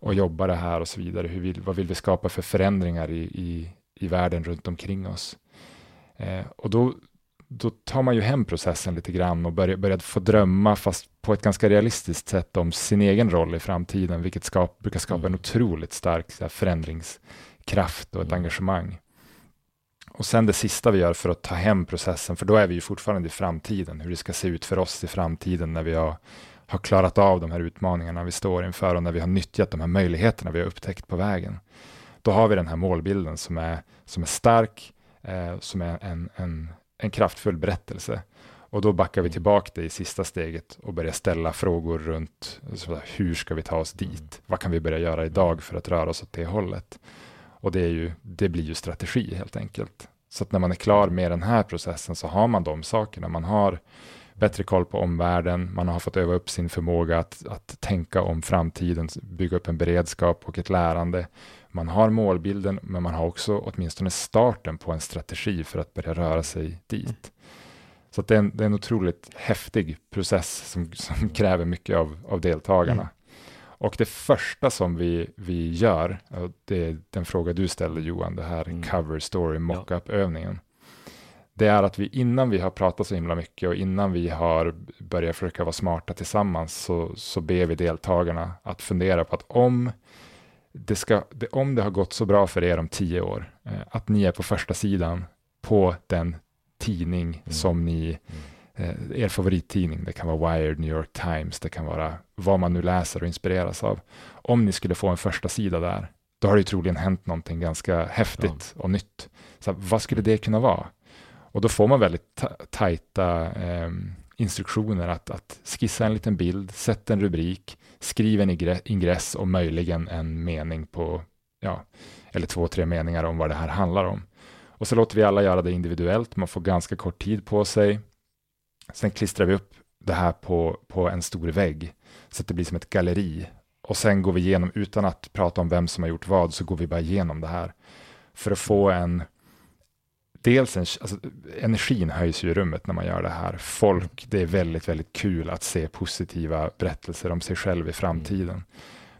att jobba det här och så vidare? Hur vill, vad vill vi skapa för förändringar i, i, i världen runt omkring oss? Eh, och då, då tar man ju hem processen lite grann och börjar, börjar få drömma, fast på ett ganska realistiskt sätt, om sin egen roll i framtiden, vilket skap, brukar skapa mm. en otroligt stark här, förändringskraft och ett mm. engagemang. Och sen det sista vi gör för att ta hem processen, för då är vi ju fortfarande i framtiden, hur det ska se ut för oss i framtiden när vi har, har klarat av de här utmaningarna vi står inför och när vi har nyttjat de här möjligheterna vi har upptäckt på vägen. Då har vi den här målbilden som är, som är stark, eh, som är en, en, en kraftfull berättelse. Och då backar vi tillbaka det i sista steget och börjar ställa frågor runt hur ska vi ta oss dit? Vad kan vi börja göra idag för att röra oss åt det hållet? Och det, är ju, det blir ju strategi helt enkelt. Så att när man är klar med den här processen så har man de sakerna. Man har bättre koll på omvärlden, man har fått öva upp sin förmåga att, att tänka om framtiden, bygga upp en beredskap och ett lärande. Man har målbilden, men man har också åtminstone starten på en strategi för att börja röra sig dit. Så det är, en, det är en otroligt häftig process som, som kräver mycket av, av deltagarna. Mm. Och det första som vi, vi gör, det är den fråga du ställde Johan, det här mm. cover story mockup-övningen. Det är att vi innan vi har pratat så himla mycket och innan vi har börjat försöka vara smarta tillsammans så, så ber vi deltagarna att fundera på att om det, ska, det, om det har gått så bra för er om tio år, eh, att ni är på första sidan på den tidning mm. som ni mm er favorittidning. Det kan vara Wired, New York Times, det kan vara vad man nu läser och inspireras av. Om ni skulle få en första sida där, då har det ju troligen hänt någonting ganska häftigt ja. och nytt. Så vad skulle det kunna vara? Och då får man väldigt tajta eh, instruktioner att, att skissa en liten bild, sätta en rubrik, skriv en ingress och möjligen en mening på, ja, eller två, tre meningar om vad det här handlar om. Och så låter vi alla göra det individuellt, man får ganska kort tid på sig. Sen klistrar vi upp det här på, på en stor vägg så att det blir som ett galleri. Och sen går vi igenom, utan att prata om vem som har gjort vad, så går vi bara igenom det här. För att få en, dels en, alltså, energin höjs ju i rummet när man gör det här. Folk, det är väldigt, väldigt kul att se positiva berättelser om sig själv i framtiden.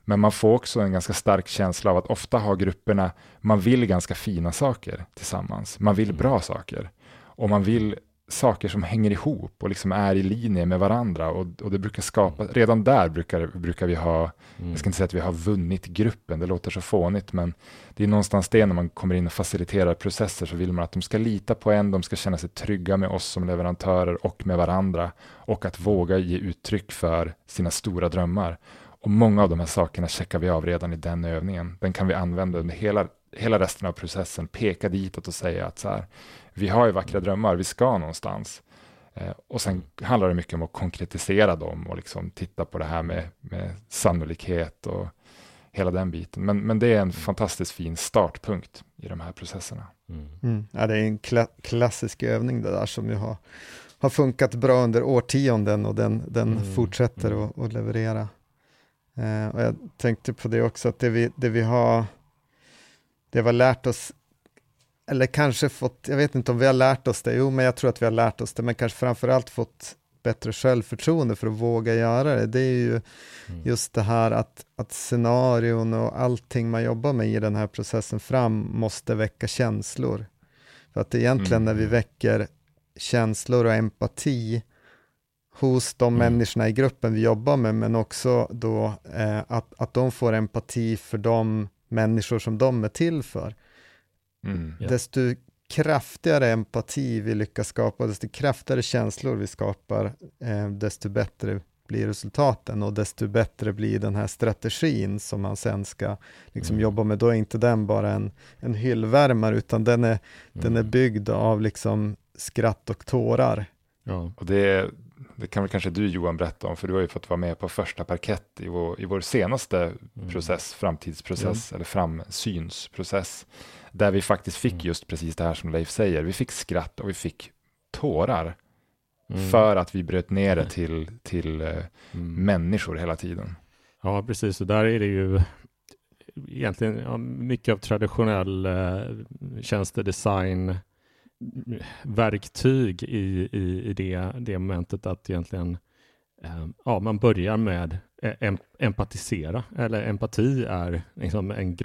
Men man får också en ganska stark känsla av att ofta har grupperna, man vill ganska fina saker tillsammans. Man vill bra saker. Och man vill saker som hänger ihop och liksom är i linje med varandra och, och det brukar skapa, mm. redan där brukar, brukar vi ha, mm. jag ska inte säga att vi har vunnit gruppen, det låter så fånigt, men det är någonstans det när man kommer in och faciliterar processer så vill man att de ska lita på en, de ska känna sig trygga med oss som leverantörer och med varandra och att våga ge uttryck för sina stora drömmar. Och många av de här sakerna checkar vi av redan i den övningen. Den kan vi använda under hela, hela resten av processen, peka ditåt och säga att så här, vi har ju vackra drömmar, vi ska någonstans. Eh, och sen handlar det mycket om att konkretisera dem och liksom titta på det här med, med sannolikhet och hela den biten. Men, men det är en fantastiskt fin startpunkt i de här processerna. Mm. Mm. Ja, det är en kla klassisk övning det där som ju har, har funkat bra under årtionden och den, den mm. fortsätter mm. Att, att leverera. Eh, och jag tänkte på det också, att det vi, det vi har det vi har lärt oss eller kanske fått, jag vet inte om vi har lärt oss det, jo men jag tror att vi har lärt oss det, men kanske framförallt fått bättre självförtroende för att våga göra det. Det är ju mm. just det här att, att scenarion och allting man jobbar med i den här processen fram måste väcka känslor. För att egentligen mm. när vi väcker känslor och empati hos de mm. människorna i gruppen vi jobbar med, men också då eh, att, att de får empati för de människor som de är till för. Mm, yeah. Desto kraftigare empati vi lyckas skapa, desto kraftigare känslor vi skapar, eh, desto bättre blir resultaten och desto bättre blir den här strategin som man sen ska liksom mm. jobba med. Då är inte den bara en, en hyllvärmare, utan den är, mm. den är mm. byggd av liksom skratt och tårar. Ja. Och det, det kan väl kanske du Johan berätta om, för du har ju fått vara med på första parkett i vår, i vår senaste mm. process, framtidsprocess ja. eller framsynsprocess, där vi faktiskt fick mm. just precis det här som Leif säger. Vi fick skratt och vi fick tårar mm. för att vi bröt ner det till, till uh, människor hela tiden. Ja, precis, och där är det ju egentligen ja, mycket av traditionell uh, tjänstedesign verktyg i, i, i det, det momentet att egentligen eh, ja, man börjar med em, empatisera, eller empati är liksom en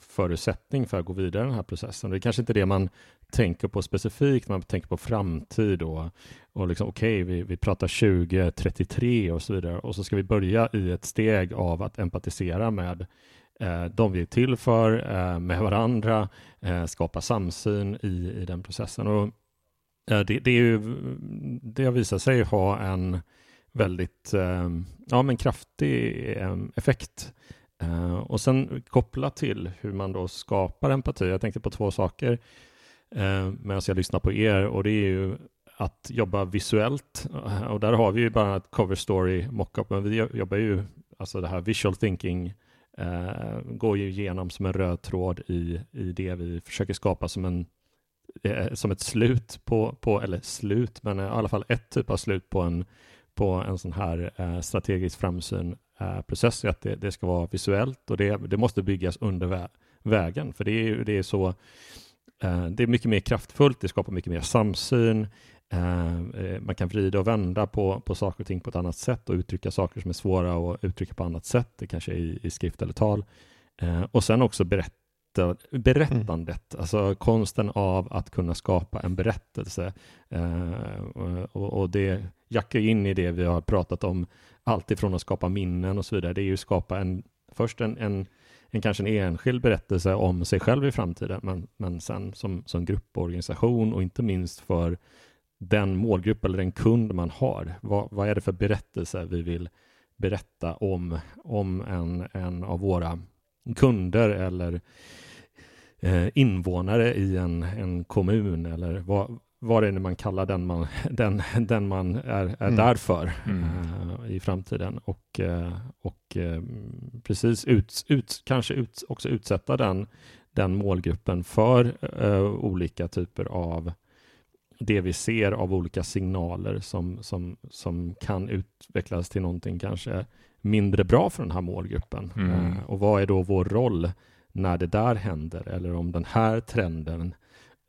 förutsättning för att gå vidare i den här processen. Det är kanske inte det man tänker på specifikt, man tänker på framtid och, och liksom, okej, okay, vi, vi pratar 2033 och så vidare och så ska vi börja i ett steg av att empatisera med Eh, de vi är till för eh, med varandra, eh, skapa samsyn i, i den processen. Och eh, det, det, är ju, det har visat sig ha en väldigt eh, ja, men kraftig eh, effekt. Eh, och sen koppla till hur man då skapar empati. Jag tänkte på två saker eh, medan jag lyssnar på er och det är ju att jobba visuellt eh, och där har vi ju bara ett cover story mockup men vi jobbar ju alltså det här visual thinking eh, går ju igenom som en röd tråd i, i det vi försöker skapa som en eh, som ett slut på, på, eller slut, men i alla fall ett typ av slut på en, på en sån här eh, strategisk framsyn Eh, process är att det, det, ska vara visuellt och det, det måste byggas under vä vägen, för det är, det är så eh, det är mycket mer kraftfullt, det skapar mycket mer samsyn, eh, eh, man kan vrida och vända på, på saker och ting på ett annat sätt och uttrycka saker som är svåra att uttrycka på annat sätt, det kanske är i, i skrift eller tal. Eh, och sen också berätta, berättandet, mm. alltså konsten av att kunna skapa en berättelse. och, och, det jackar in i det vi har pratat om, alltifrån att skapa minnen och så vidare. Det är ju att skapa en, först en, en en kanske en enskild berättelse om sig själv i framtiden, men, men sen som, som grupporganisation och inte minst för den målgrupp eller den kund man har. Vad, vad är det för berättelse vi vill berätta om, om en, en av våra kunder eller eh, invånare i en, en kommun eller vad, vad är det man kallar den man, den, den man är, är mm. där för mm. uh, i framtiden och, uh, och uh, precis ut, ut, kanske ut, också utsätta den, den målgruppen för olika typer av det vi ser av olika signaler som, som, som kan utvecklas till någonting kanske mindre bra för den här målgruppen. Mm. Uh, och vad är då vår roll när det där händer eller om den här trenden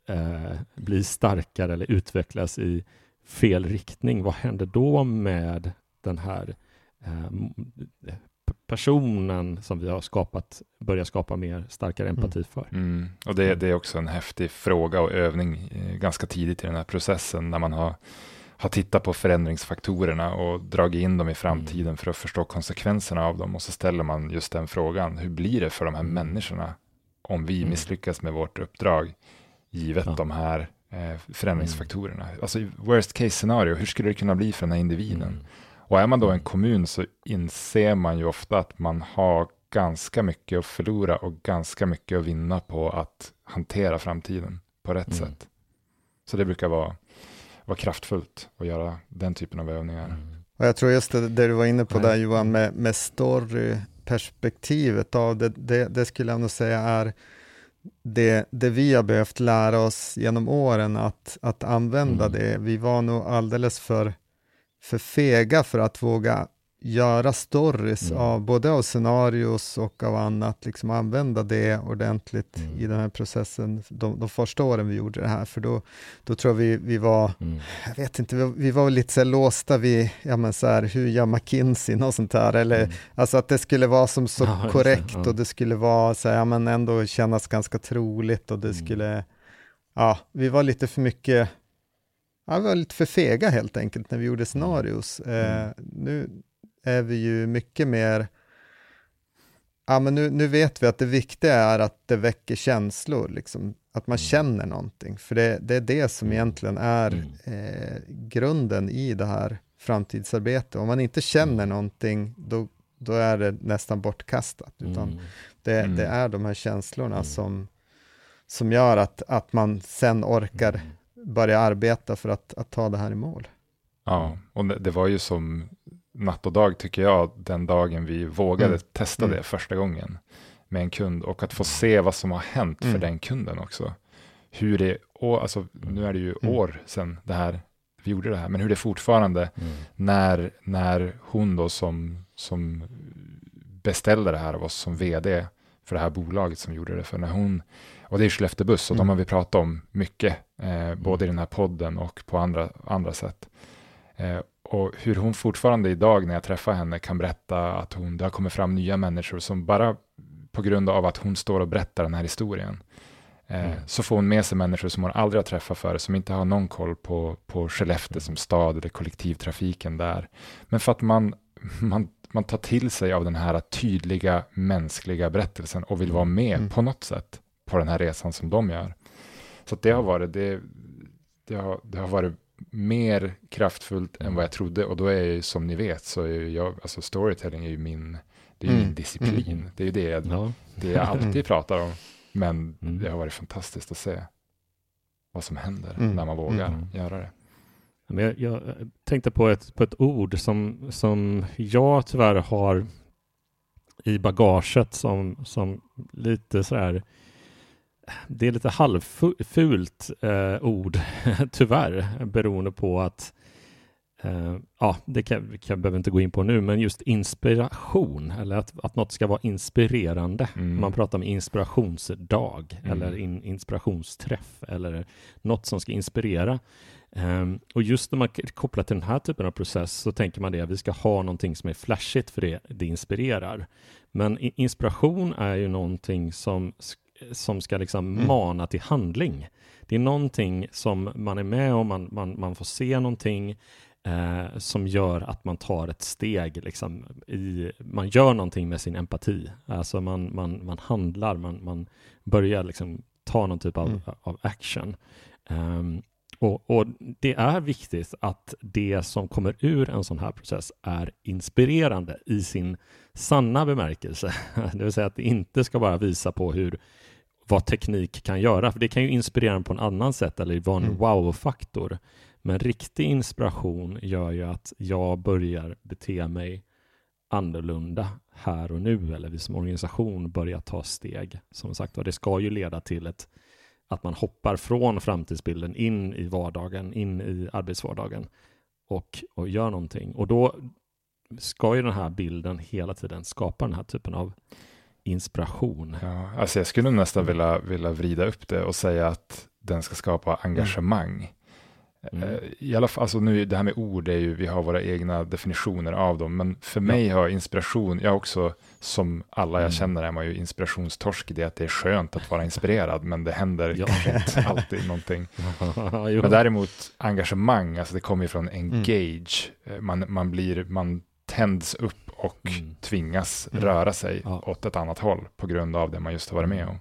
uh, blir starkare eller utvecklas i fel riktning. Vad händer då med den här uh, personen som vi har skapat, börjar skapa mer starkare mm. empati för. Mm. Och det, det, är också en häftig fråga och övning eh, ganska tidigt i den här processen när man har, har tittat på förändringsfaktorerna och dragit in dem i framtiden mm. för att förstå konsekvenserna av dem och så ställer man just den frågan, hur blir det för de här mm. människorna om vi mm. misslyckas med vårt uppdrag givet ja. de här eh, förändringsfaktorerna? Alltså worst case scenario, hur skulle det kunna bli för den här individen? Och är man då en kommun så inser man ju ofta att man har ganska mycket att förlora och ganska mycket att vinna på att hantera framtiden på rätt mm. sätt. Så det brukar vara, vara kraftfullt att göra den typen av övningar. Mm. Och jag tror just det, det du var inne på Nej. där Johan, med, med storyperspektivet av det, det, det skulle jag nog säga är det, det vi har behövt lära oss genom åren att, att använda mm. det. Vi var nog alldeles för för fega för att våga göra stories mm. av både av scenarios och av annat, liksom använda det ordentligt mm. i den här processen, de, de första åren vi gjorde det här, för då, då tror jag vi, vi var, mm. jag vet inte, vi, vi var lite så låsta vid, ja men så här, hur gör McKinsey, något sånt här, eller mm. alltså att det skulle vara som så ja, korrekt ja. och det skulle vara så här, ja men ändå kännas ganska troligt och det mm. skulle, ja, vi var lite för mycket ja, vi var lite för fega helt enkelt när vi gjorde scenarios. Eh, Mm. nu är vi ju mycket mer, ja men nu, nu vet vi att det viktiga är att det väcker känslor, liksom, att man Mm. känner någonting, för det, det är det som Mm. egentligen är Mm. eh, grunden i det här framtidsarbetet. Om man inte känner någonting, då, då är det nästan bortkastat, utan det, det är de här känslorna som, som gör att, att man sen orkar börja arbeta för att, att ta det här i mål. Ja, och det var ju som natt och dag tycker jag, den dagen vi vågade Mm. testa Mm. det första gången med en kund och att få se vad som har hänt för Mm. den kunden också. Hur det, och alltså, nu är det ju Mm. år sedan det här, vi gjorde det här, men hur det fortfarande, Mm. när, när hon då som, som beställde det här av oss som vd för det här bolaget som gjorde det, för när hon, och det är Skellefteå Buss, och de Mm. har vi pratat om mycket, eh, både i den här podden och på andra, andra sätt. Eh, och hur hon fortfarande idag när jag träffar henne kan berätta att hon, det har kommit fram nya människor som bara på grund av att hon står och berättar den här historien, eh, Mm. så får hon med sig människor som hon aldrig har träffat förut, som inte har någon koll på, på Skellefteå som stad eller kollektivtrafiken där. Men för att man, man, man tar till sig av den här tydliga mänskliga berättelsen och vill vara med Mm. på något sätt på den här resan som de gör. Så det har varit, det, det, har, det har varit mer kraftfullt än vad jag trodde och då är ju som ni vet så är jag, alltså storytelling är ju min, det är Mm. min disciplin. Mm. Det är ju det, jag- Ja. det jag alltid Mm. pratar om. Men Mm. det har varit fantastiskt att se vad som händer Mm. när man vågar Mm. göra det. Men jag, jag tänkte på ett, på ett ord som, som jag tyvärr har i bagaget som, som lite sådär det är lite halvfult eh, ord, tyvärr, beroende på att eh, ja, det kan, kan jag behöver inte gå in på nu, men just inspiration, eller att, att något ska vara inspirerande. Mm. Man pratar om inspirationsdag Mm. eller in, inspirationsträff eller något som ska inspirera. Ehm, och just när man kopplar till den här typen av process så tänker man det att vi ska ha någonting som är flashigt för det, det inspirerar. Men inspiration är ju någonting som, som ska liksom Mm. mana till handling. Det är någonting som man är med om, man, man, man får se någonting eh, som gör att man tar ett steg, liksom, i, man gör någonting med sin empati. Alltså man, man, man handlar, man, man börjar liksom ta någon typ av, Mm. av action. Ehm, och, och det är viktigt att det som kommer ur en sån här process är inspirerande i sin sanna bemärkelse. Det vill säga att det inte ska bara visa på hur vad teknik kan göra, för det kan ju inspirera en på en annan sätt eller vara en Mm. wow-faktor. Men riktig inspiration gör ju att jag börjar bete mig annorlunda här och nu, eller vi som organisation börjar ta steg. Som sagt det ska ju leda till ett, att man hoppar från framtidsbilden in i vardagen, in i arbetsvardagen och, och gör någonting. Och då ska ju den här bilden hela tiden skapa den här typen av inspiration. Ja, alltså jag skulle nästan vilja, vilja vrida upp det och säga att den ska skapa engagemang. Mm. Eh, I alla fall, alltså nu, det här med ord är ju, vi har våra egna definitioner av dem, men för mig har inspiration, jag också, som alla jag Mm. känner är man ju inspirationstorsk i det att det är skönt att vara inspirerad, men det händer Ja. kanske inte alltid någonting. Men däremot engagemang, alltså det kommer ju från engage, Eh, man, man blir, man tänds upp och Mm. tvingas Mm. röra sig Ja. åt ett annat håll på grund av det man just har varit med om.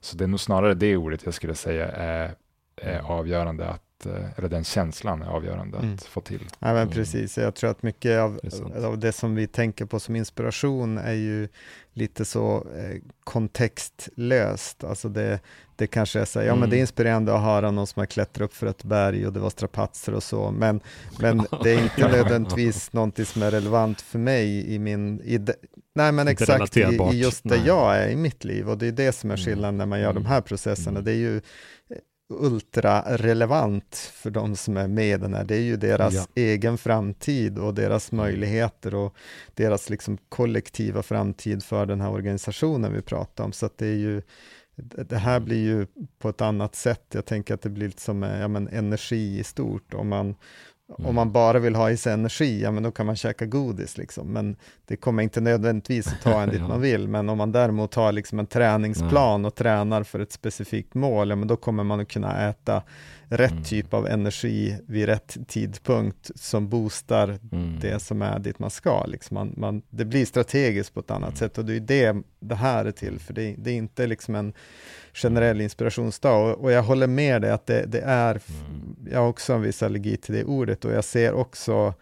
Så det är nog snarare det ordet jag skulle säga är, är Mm. avgörande att, eh, eller den känslan är avgörande Mm. att få till. Ja, men Mm. precis, jag tror att mycket av Det av det som vi tänker på som inspiration är ju lite så eh, kontextlöst. Alltså det, det kanske är så här, ja men Mm. det är inspirerande att höra någon som har klättrat upp för ett berg och det var strapatser och så, men, men det är inte nödvändigtvis någonting som är relevant för mig i min, i de, nej men Inte exakt i, i just där nej. jag är i mitt liv och det är det som är Mm. skillnaden när man gör de Mm. här processerna. Mm. Det är ju ultrarelevant för de som är med i den här. Det är ju deras Ja. egen framtid och deras Mm. möjligheter och deras liksom kollektiva framtid för den här organisationen vi pratar om. Så det är ju det här blir ju på ett annat sätt. Jag tänker att det blir lite som eh, ja, men energi i stort. Om man, Mm. om man bara vill ha i sig energi, ja men då kan man käka godis liksom. Men det kommer inte nödvändigtvis att ta en dit Ja. man vill. Men om man däremot har liksom en träningsplan och tränar för ett specifikt mål, ja men då kommer man att kunna äta rätt mm. typ av energi vid rätt tidpunkt som boostar mm. det som är dit man ska. Liksom man, man, det blir strategiskt på ett annat mm. sätt och det är det det här är till för. Det, det är inte liksom en generell inspirationsdag och, och jag håller med dig att det, det är, mm. jag har också en viss allergi till det ordet och jag ser också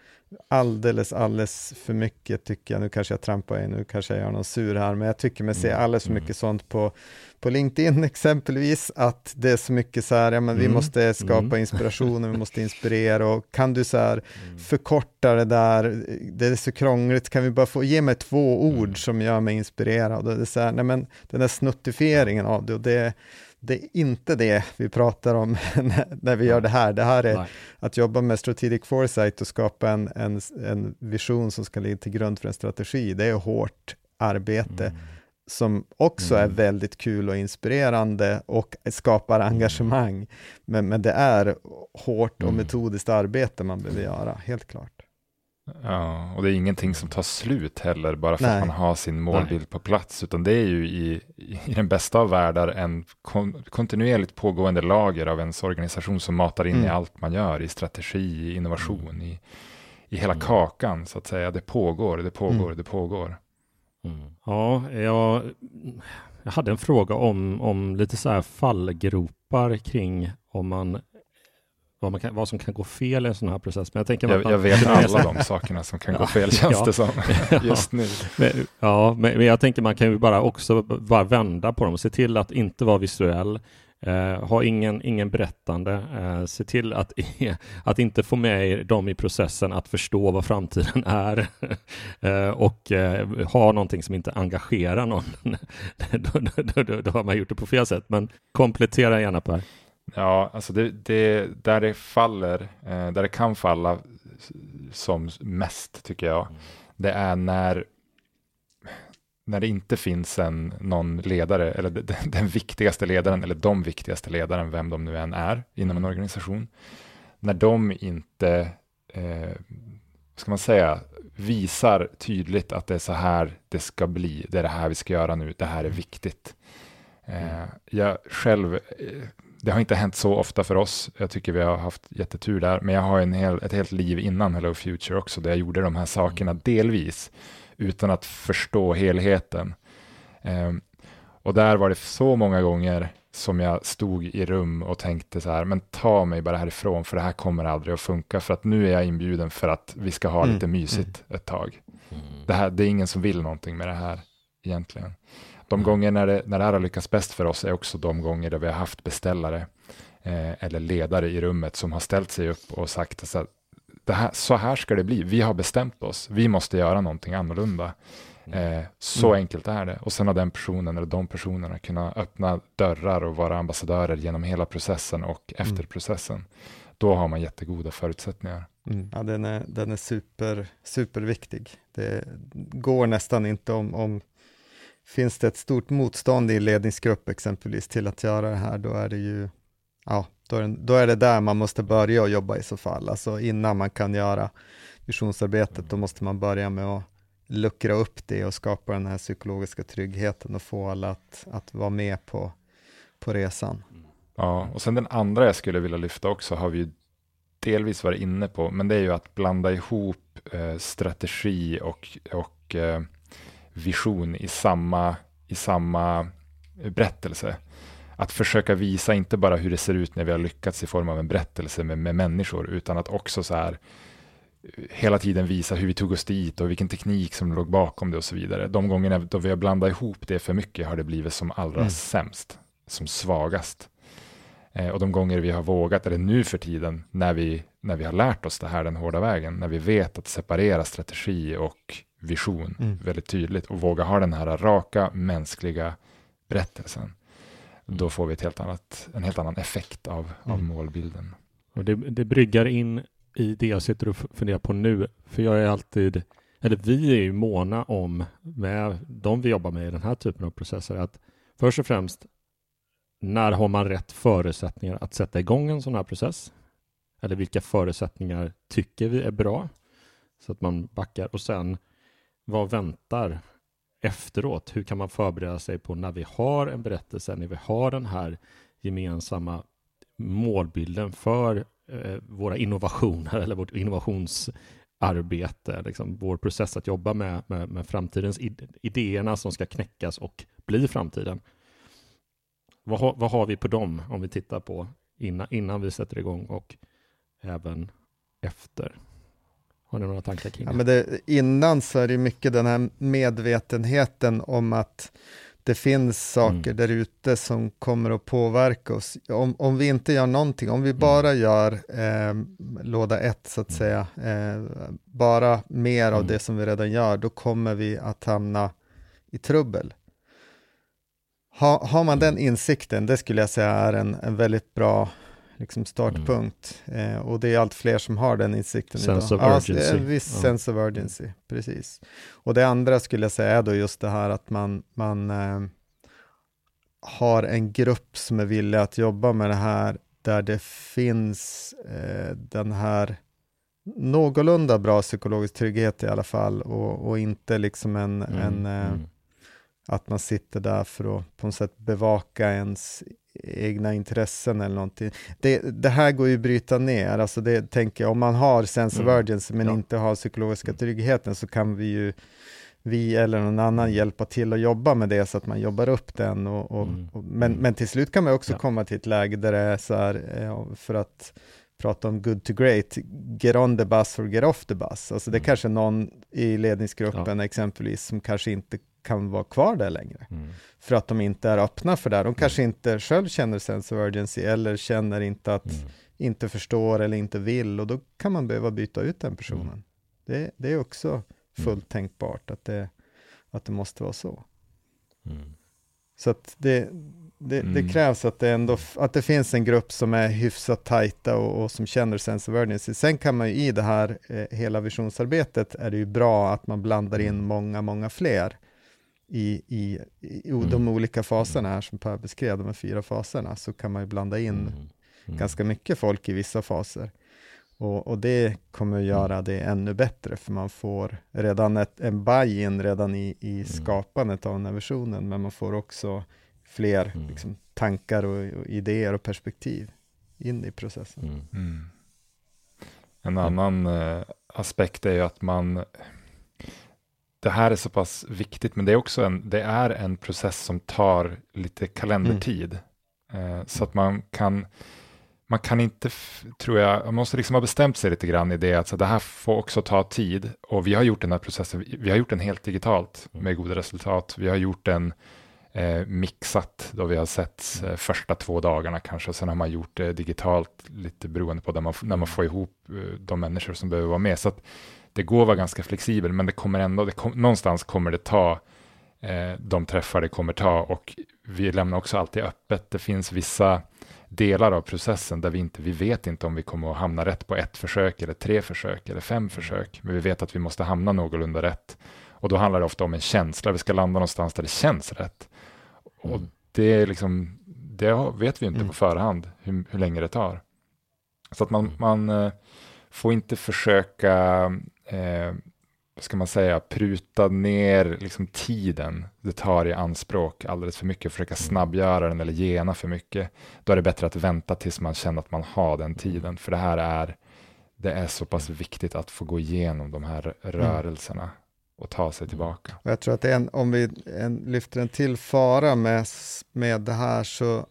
alldeles, alldeles för mycket tycker jag, nu kanske jag trampar in, nu kanske jag gör någon sur här, men jag tycker mig se mm, alldeles för mm. mycket sånt på, på LinkedIn exempelvis, att det är så mycket så här, ja men vi mm. måste skapa inspiration och vi måste inspirera och kan du så här förkorta det där, det är så krångligt, kan vi bara få ge mig två ord som gör mig inspirerad? Och det är så här, nej men den där snuttifieringen av det, och det det är inte det vi pratar om när vi gör det här. Det här är Nej. att jobba med strategic foresight och skapa en, en, en vision som ska ligga till grund för en strategi. Det är hårt arbete mm. som också mm. är väldigt kul och inspirerande och skapar mm. engagemang. Men, men det är hårt och mm. metodiskt arbete man behöver göra, helt klart. Ja, och det är ingenting som tar slut heller bara för Nej. att man har sin målbild Nej. på plats, utan det är ju i, i den bästa av världar en kon kontinuerligt pågående lager av ens organisation som matar in mm. i allt man gör, i strategi, i innovation, mm. i, i hela mm. kakan så att säga. Det pågår, det pågår, mm. det pågår. Mm. Ja, jag, jag hade en fråga om, om lite så här fallgropar kring om man vad, kan, vad, som kan gå fel i en sån här process. Men jag, tänker jag, jag vet alla de sakerna som kan gå fel känns ja, det som just nu. Men, ja, men, men, jag tänker man kan ju bara också bara vända på dem se till att inte vara visuell. Eh, ha ingen, ingen berättande. Eh, se till att, att inte få med dem i processen att förstå vad framtiden är eh, och eh, ha någonting som inte engagerar någon. då, då, då, då, har man gjort det på fel sätt. Men komplettera gärna Per. Ja, alltså det, det, där det faller, eh, där det kan falla som mest tycker jag, mm. det är när, när det inte finns en, någon ledare, eller den, den viktigaste ledaren, eller de viktigaste ledaren, vem de nu än är inom en organisation, när de inte, eh, ska man säga, visar tydligt att det är så här det ska bli, det är det här vi ska göra nu, det här är mm. viktigt. Eh, mm. jag själv eh, det har inte hänt så ofta för oss. Jag tycker vi har haft jättetur där, men jag har en hel, ett helt liv innan Hello Future också, där jag gjorde de här sakerna mm. delvis utan att förstå helheten. Um, och där var det så många gånger som jag stod i rum och tänkte så här, men ta mig bara härifrån, för det här kommer aldrig att funka, för att nu är jag inbjuden för att vi ska ha mm. lite mysigt mm. ett tag. Mm. Det, här, det är ingen som vill någonting med det här egentligen. De mm. gånger när det, när det här har lyckats bäst för oss är också de gånger där vi har haft beställare eh, eller ledare i rummet som har ställt sig upp och sagt att det här, så här ska det bli. Vi har bestämt oss. Vi måste göra någonting annorlunda. Mm. Eh, så mm. enkelt är det. Och sen har den personen eller de personerna kunnat öppna dörrar och vara ambassadörer genom hela processen och mm. efter processen. Då har man jättegoda förutsättningar. Mm. Ja, den är, den är super, superviktig. Det går nästan inte om, om finns det ett stort motstånd i ledningsgrupp exempelvis till att göra det här, då är det ju, ja, då är, det, då är det där man måste börja och jobba i så fall. Alltså innan man kan göra visionsarbetet, då måste man börja med att luckra upp det och skapa den här psykologiska tryggheten och få alla att, att vara med på, på resan. Ja, och sen den andra jag skulle vilja lyfta också har vi delvis varit inne på, men det är ju att blanda ihop eh, strategi och, och eh, vision i samma, i samma berättelse. Att försöka visa inte bara hur det ser ut när vi har lyckats i form av en berättelse med, med människor, utan att också så här hela tiden visa hur vi tog oss dit och vilken teknik som låg bakom det och så vidare. De gångerna då vi har blandat ihop det för mycket har det blivit som allra mm. sämst, som svagast. Eh, och de gånger vi har vågat, eller nu för tiden, när vi, när vi har lärt oss det här den hårda vägen, när vi vet att separera strategi och vision mm. väldigt tydligt och våga ha den här raka mänskliga berättelsen. Mm. Då får vi ett helt annat, en helt annan effekt av, mm. av målbilden. Och det, det bryggar in i det jag sitter och funderar på nu, för jag är alltid, eller vi är ju måna om, med de vi jobbar med i den här typen av processer, att först och främst, när har man rätt förutsättningar att sätta igång en sån här process? Eller vilka förutsättningar tycker vi är bra? Så att man backar och sen vad väntar efteråt? Hur kan man förbereda sig på när vi har en berättelse, när vi har den här gemensamma målbilden för eh, våra innovationer eller vårt innovationsarbete, liksom vår process att jobba med, med, med framtidens idéerna som ska knäckas och bli framtiden. Vad, har, vad har vi på dem om vi tittar på innan, innan vi sätter igång och även efter? Har ni några tankar kring det? Ja, men det? Innan så är det mycket den här medvetenheten om att det finns saker mm. där ute som kommer att påverka oss. Om, om vi inte gör någonting, om vi mm. bara gör eh, låda ett så att mm. säga, eh, bara mer mm. av det som vi redan gör, då kommer vi att hamna i trubbel. Ha, har man den insikten, det skulle jag säga är en, en väldigt bra liksom startpunkt. Mm. Eh, och det är allt fler som har den insikten sense idag. Of urgency. Ja, en viss ja. sense of urgency, precis. Och det andra skulle jag säga är då just det här att man, man eh, har en grupp som är villig att jobba med det här, där det finns eh, den här någorlunda bra psykologisk trygghet i alla fall och, och inte liksom en, mm. en eh, mm att man sitter där för att på något sätt bevaka ens egna intressen eller någonting. Det, det här går ju att bryta ner, alltså det tänker jag, om man har sense of mm. urgency men ja. inte har psykologiska tryggheten så kan vi ju vi eller någon annan hjälpa till att jobba med det så att man jobbar upp den. Och, och, mm. och men, mm. men till slut kan man också ja. komma till ett läge där det är så här, för att prata om good to great, get on the bus or get off the bus. Alltså det är mm. kanske någon i ledningsgruppen ja. exempelvis som kanske inte kan vara kvar där längre. Mm. För att de inte är öppna för det. De mm. kanske inte själv känner sense of urgency eller känner inte att, mm. inte förstår eller inte vill och då kan man behöva byta ut den personen. Mm. Det, det, är också mm. fullt tänkbart att det, att det måste vara så. Så att det, det, det, krävs att det, ändå, att det finns en grupp som är hyfsat tajta och, och som känner sense of urgency. Sen kan man ju i det här eh, hela visionsarbetet är det ju bra att man blandar in många, många fler i, i, i mm. de olika faserna här som Per beskrev, de här fyra faserna, så kan man ju blanda in mm. Mm. ganska mycket folk i vissa faser. Och, och det kommer att göra mm. det ännu bättre, för man får redan ett, en buy-in redan i, i mm. skapandet av den här versionen, men man får också fler mm. liksom, tankar och, och, idéer och perspektiv in i processen. En annan eh, aspekt är ju att man det här är så pass viktigt, men det är också en, det är en process som tar lite kalendertid. Mm. Eh, så att man kan, man kan inte, tror jag, man måste liksom ha bestämt sig lite grann i det, att så det här får också ta tid. Och vi har gjort den här processen, vi har gjort den helt digitalt mm. med goda resultat. Vi har gjort den eh, mixat då vi har sett mm. eh, första två dagarna kanske, och sen har man gjort det digitalt, lite beroende på man, när man får ihop eh, de människor som behöver vara med. Så att, det går att vara ganska flexibel, men det kommer ändå, det kom, någonstans kommer det ta eh, de träffar det kommer ta och vi lämnar också alltid öppet. Det finns vissa delar av processen där vi inte, vi vet inte om vi kommer att hamna rätt på ett försök eller tre försök eller fem försök, men vi vet att vi måste hamna någorlunda rätt. Och då handlar det ofta om en känsla, vi ska landa någonstans där det känns rätt. Och mm. det är liksom, det vet vi inte mm. på förhand hur, hur länge det tar. Så att man, mm. man eh, får inte försöka eh, ska man säga, pruta ner liksom tiden det tar i anspråk alldeles för mycket, försöka mm. snabbgöra den eller gena för mycket. Då är det bättre att vänta tills man känner att man har den tiden, för det här är, det är så pass viktigt att få gå igenom de här mm. rörelserna och ta sig tillbaka. Och jag tror att en, om vi en, lyfter en till fara med, med det här så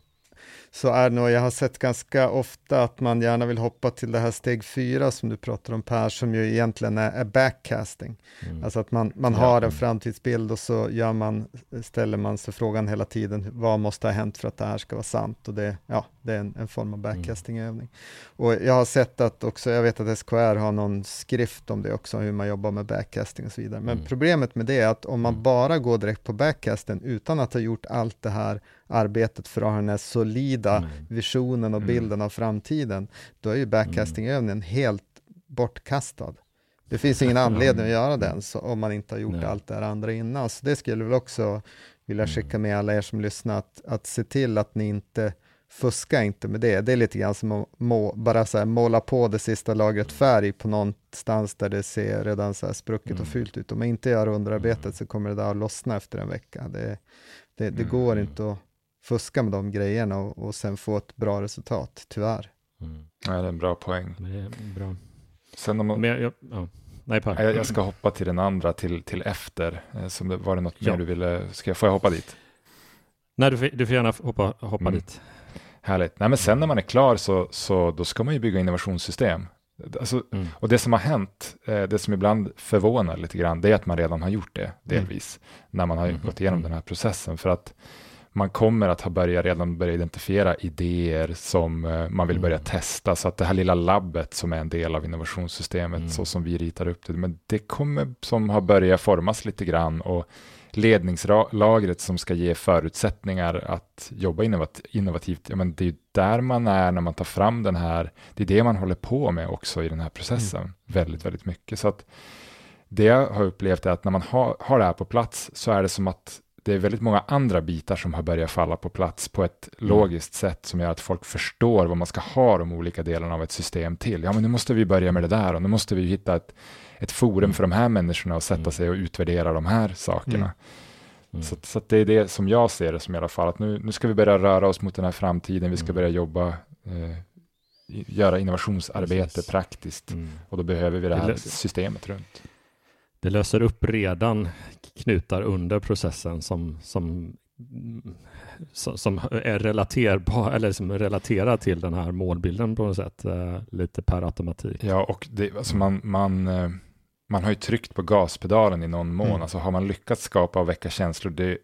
så är det nog, jag har sett ganska ofta att man gärna vill hoppa till det här steg fyra som du pratar om Per, som ju egentligen är, är backcasting. Mm. Alltså att man, man har en framtidsbild och så gör man, ställer man sig frågan hela tiden, vad måste ha hänt för att det här ska vara sant? Och det, ja, det är en, en form av backcastingövning. Mm. Och jag har sett att också, jag vet att SKR har någon skrift om det också, hur man jobbar med backcasting och så vidare. Men mm. problemet med det är att om man mm. bara går direkt på backcasten utan att ha gjort allt det här arbetet för att ha den här solida mm. visionen och mm. bilden av framtiden, då är ju backcastingövningen mm. helt bortkastad. Det finns ingen anledning att göra den så, om man inte har gjort Nej. allt det här andra innan. Så det skulle väl också vilja mm. skicka med alla er som lyssnar, att, att se till att ni inte fuska inte med det. Det är lite grann som att må, bara så måla på det sista lagret färg på någonstans där det ser redan så här sprucket mm. och fult ut. Om man inte gör underarbetet så kommer det där att lossna efter en vecka. Det, det, det går inte att fuska med de grejerna och, och sen få ett bra resultat, tyvärr. Mm. Ja, det är en bra poäng. Det är bra. Sen om man, Men jag, ja. Nej, per. jag, jag ska hoppa till den andra, till, till efter. Eh, Som det, var det något Ja. mer du ville? Ska jag, får jag hoppa dit? Nej, du, får- du får gärna hoppa, hoppa Mm. dit. Härligt. Nej, men sen när man är klar så, så då ska man ju bygga innovationssystem. Alltså, Mm. och det som har hänt, eh, det som ibland förvånar lite grann, det är att man redan har gjort det, delvis, när man har Mhm. gått igenom den här processen. För att man kommer att ha börjat, redan börjat identifiera idéer som eh, man vill börja Mm. testa, så att det här lilla labbet som är en del av innovationssystemet, Mm. så som vi ritar upp det, men det kommer som har börjat formas lite grann och ledningslagret som ska ge förutsättningar att jobba innovat- innovativt, ja, men det är ju där man är när man tar fram den här, det är det man håller på med också i den här processen, väldigt, väldigt mycket. Så att det jag har upplevt är att när man har, har det här på plats så är det som att det är väldigt många andra bitar som har börjat falla på plats på ett logiskt sätt som gör att folk förstår vad man ska ha de olika delarna av ett system till. Ja, men nu måste vi börja med det där och nu måste vi hitta ett, ett forum för de här människorna och sätta Mm. sig och utvärdera de här sakerna. Mm. Mm. Så, så det är det som jag ser det som i alla fall, att nu, nu ska vi börja röra oss mot den här framtiden, vi ska Mm. börja jobba, eh, göra innovationsarbete Precis. praktiskt Mm. och då behöver vi det Det här lö- systemet runt. Det löser upp redan knutar under processen som, som, som, som är relaterbar, eller som är relaterad till den här målbilden på något sätt, eh, lite per automatik. Ja, och det, alltså man, man, eh, man har ju tryckt på gaspedalen i någon mån. Mm. Alltså har man lyckats skapa och väcka känslor, det,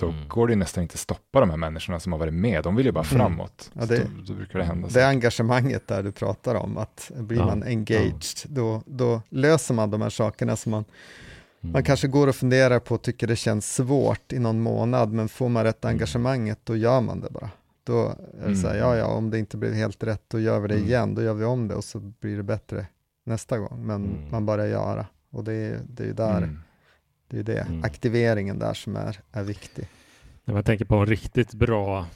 då Mm. går det ju nästan inte att stoppa de här människorna som har varit med. De vill ju bara Mm. framåt. Ja, det- då, då brukar det hända. Så. Det engagemanget där du pratar om, att blir Ja, man engaged, då, då löser man de här sakerna som man, Mm. man kanske går och funderar på och tycker det känns svårt i någon månad, men får man rätt Mm. engagemanget, då gör man det bara. Då är det så här, Mm. ja, ja, om det inte blev helt rätt, då gör vi det Mm. igen, då gör vi om det och så blir det bättre nästa gång, men Mm. man börjar göra. Och det är det är ju där, Mm. Det är det, Mm. aktiveringen där som är, är viktig. När man tänker på en riktigt bra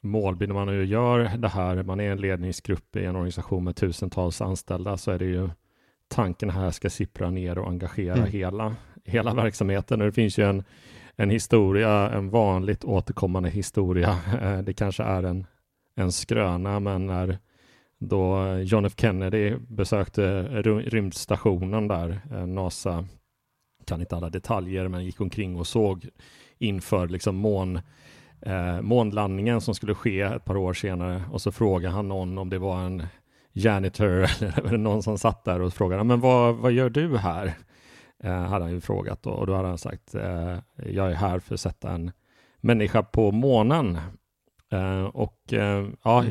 målbild, när man nu gör det här, man är en ledningsgrupp i en organisation med tusentals anställda, så är det ju tanken här ska sippra ner och engagera Mm. hela, hela verksamheten. Och det finns ju en, en historia, en vanligt återkommande historia. Eh, Det kanske är en, en skröna, men när då John F Kennedy besökte ry- rymdstationen där, eh, NASA, kan inte alla detaljer, men gick omkring och såg inför liksom mån, eh, månlandningen som skulle ske ett par år senare och så frågade han någon om det var en janitor eller någon som satt där och frågade men vad, vad gör du här? Eh, hade han ju frågat då, och då hade han sagt eh, jag är här för att sätta en människa på månen. Eh, och eh, ja,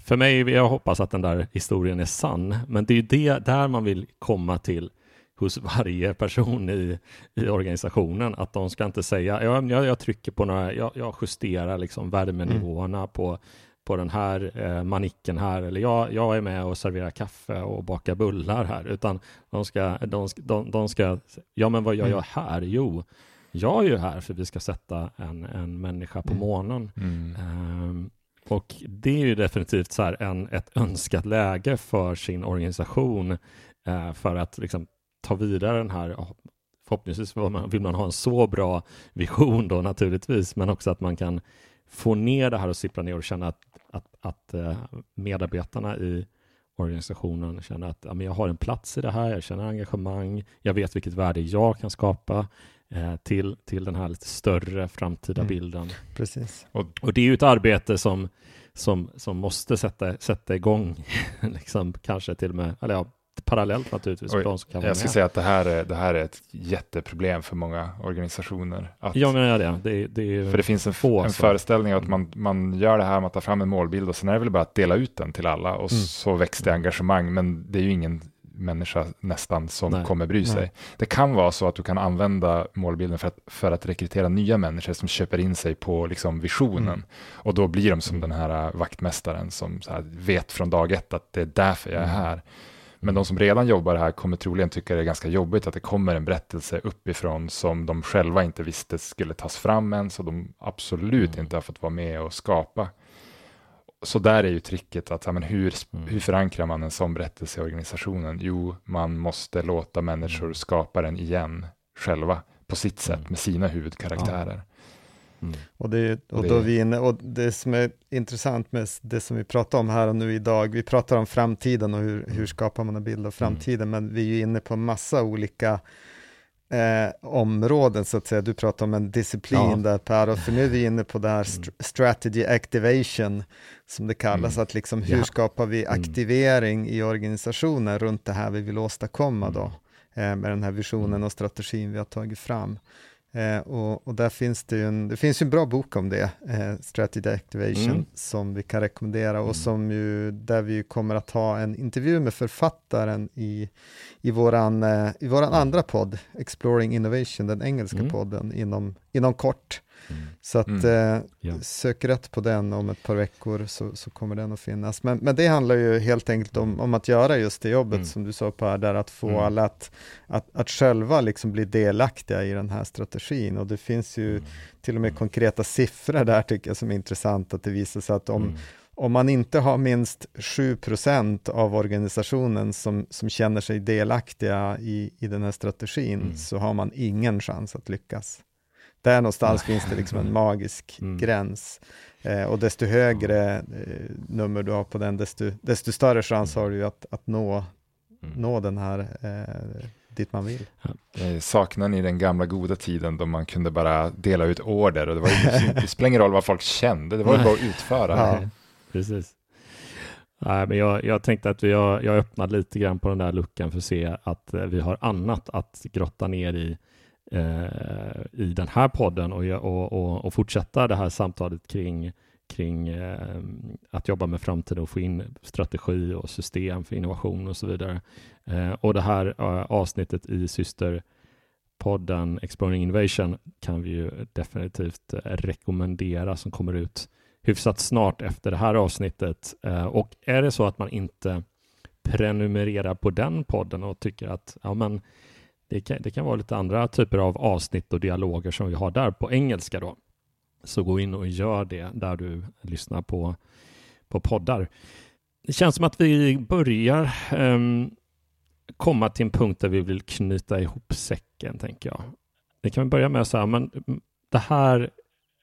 för mig, jag hoppas att den där historien är sann, men det är ju det där man vill komma till hos varje person i, i organisationen, att de ska inte säga, ja, men jag, jag trycker på några, jag, jag justerar liksom värmenivåerna på, på den här eh, manicken här, eller jag, jag är med och serverar kaffe och bakar bullar här, utan de ska, de, de, de ska, ja men vad gör jag här? Jo, jag är ju här för vi ska sätta en, en människa på Mm. månen. Mm. Ehm, och det är ju definitivt så här en, ett önskat läge för sin organisation eh, för att liksom ta vidare den här, förhoppningsvis vill man, ha en så bra vision då naturligtvis, men också att man kan få ner det här och sippra ner och känna att, att, att eh, medarbetarna i organisationen känner att ja, men jag har en plats i det här, jag känner engagemang, jag vet vilket värde jag kan skapa eh, till, till den här lite större framtida Mm. bilden. Precis. Och det är ju ett arbete som, som, som måste sätta, sätta igång, liksom, kanske till och med, eller ja, parallellt naturligtvis, för de som kan Jag ska med. säga att det här, är, det här är ett jätteproblem för många organisationer. Att, Ja, men ja, det, det, det är för det finns en, få en föreställning att man, man gör det här, man tar fram en målbild och sen är det väl bara att dela ut den till alla och Mm. så väcks det engagemang. Men det är ju ingen människa nästan som Nej. kommer bry sig. Nej. Det kan vara så att du kan använda målbilden för att, för att rekrytera nya människor som köper in sig på liksom visionen. Mm. Och då blir de som den här vaktmästaren som här vet från dag ett att det är därför jag är Mm. här. Men de som redan jobbar här kommer troligen tycka det är ganska jobbigt att det kommer en berättelse uppifrån som de själva inte visste skulle tas fram än, så de absolut Mm. inte har fått vara med och skapa. Så där är ju tricket att ja, men hur, Mm. hur förankrar man en sån berättelse i organisationen? Jo, man måste låta människor Mm. skapa den igen själva på sitt sätt Mm. med sina huvudkaraktärer. Mm. Och, det, och, då vi inne, och det som är intressant med det som vi pratar om här och nu idag, vi pratar om framtiden och hur, hur skapar man en bild av framtiden, mm. men vi är ju inne på massa olika eh, områden så att säga. Du pratar om en disciplin ja. där Per, och för nu är vi inne på det här st strategy activation, som det kallas, mm. att liksom hur ja. skapar vi mm. aktivering mm. i organisationen runt det här vi vill åstadkomma då, mm. eh, med den här visionen mm. och strategin vi har tagit fram. Eh, och, och, där finns det ju en, det finns en bra bok om det, eh, Strategy Activation, mm. som vi kan rekommendera och mm. som ju, där vi kommer att ha en intervju med författaren i, i, våran, eh, i våran andra podd, Exploring Innovation, den engelska mm. podden, inom, inom kort. Mm. Så att mm. eh, sök rätt på den om ett par veckor så, så kommer den att finnas. Men, men det handlar ju helt enkelt om, om att göra just det jobbet mm. som du sa Per, där att få mm. alla att, att, att själva liksom bli delaktiga i den här strategin. Och det finns ju mm. till och med mm. konkreta siffror där tycker jag som är intressant, att det visar sig att om om man inte har minst 7% av organisationen som, som känner sig delaktiga i, i den här strategin, mm. så har man ingen chans att lyckas. Där någonstans finns det liksom en magisk mm. gräns. Eh, och desto högre eh, nummer du har på den, desto, desto större chans har du att, att nå, mm. nå den här eh, dit man vill. Saknar ni den gamla goda tiden då man kunde bara dela ut order och det, var ju, det spelar ingen roll vad folk kände, det var ju bara att utföra. Ja. Precis. Nej, men jag, jag tänkte att vi har, jag öppnade lite grann på den där luckan för att se att eh, vi har annat att grotta ner i eh, i den här podden och, och, och, och, fortsätta det här samtalet kring, kring eh, att jobba med framtiden och få in strategi och system för innovation och så vidare. Eh, och det här eh, avsnittet i systerpodden Exploring Innovation kan vi ju definitivt eh, rekommendera som kommer ut hyfsat snart efter det här avsnittet. Eh, och är det så att man inte prenumererar på den podden och tycker att ja, men det kan, det kan vara lite andra typer av avsnitt och dialoger som vi har där på engelska då. Så gå in och gör det där du lyssnar på, på poddar. Det känns som att vi börjar um, komma till en punkt där vi vill knyta ihop säcken, tänker jag. Det kan vi börja med att säga, men det här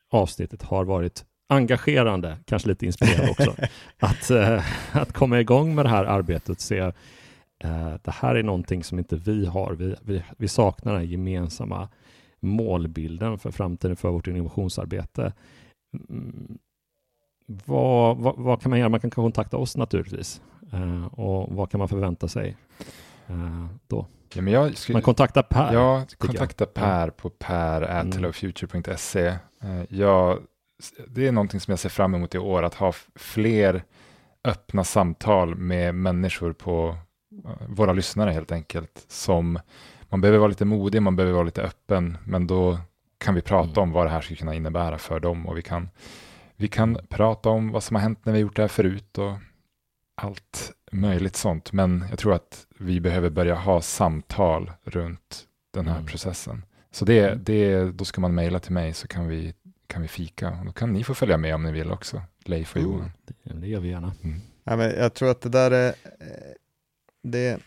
avsnittet har varit engagerande, kanske lite inspirerande också, att, uh, att komma igång med det här arbetet, se Eh, det här är någonting som inte vi har. Vi, vi, vi saknar den gemensamma målbilden för framtiden för vårt innovationsarbete. Mm, vad, vad, vad, kan man göra? Man kan kontakta oss naturligtvis. Uh, och vad kan man förvänta sig uh, då? Ja, men jag skulle, man kontaktar Per. Ja, kontakta Per på per.hellofuture.se. Uh, ja, det är någonting som jag ser fram emot i år, att ha fler öppna samtal med människor på våra lyssnare helt enkelt. Som man behöver vara lite modig, man behöver vara lite öppen, men då kan vi prata mm. om vad det här skulle kunna innebära för dem och vi kan, vi kan prata om vad som har hänt när vi gjort det här förut och allt möjligt sånt. Men jag tror att vi behöver börja ha samtal runt den här mm. processen. Så det, mm. det, då ska man mejla till mig så kan vi, kan vi fika. då kan ni få följa med om ni vill också, Leif och Johan. Det, det gör vi gärna. Mm. Ja, men jag tror att det där är det,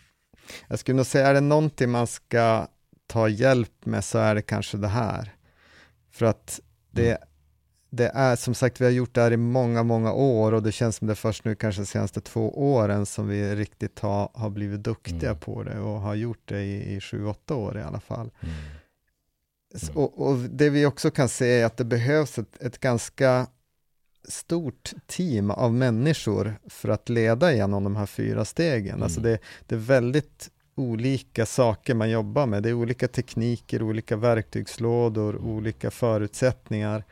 jag skulle nog säga, är det någonting man ska ta hjälp med så är det kanske det här. För att det, mm. det är som sagt, vi har gjort det här i många, många år och det känns som det är först nu kanske de senaste två åren som vi riktigt har, har blivit duktiga mm. på det och har gjort det i, i sju, åtta år i alla fall. Mm. Och, och, det vi också kan se är att det behövs ett, ett ganska stort team av människor för att leda igenom de här fyra stegen. Mm. Alltså det, det är väldigt olika saker man jobbar med. Det är olika tekniker, olika verktygslådor, mm. olika förutsättningar.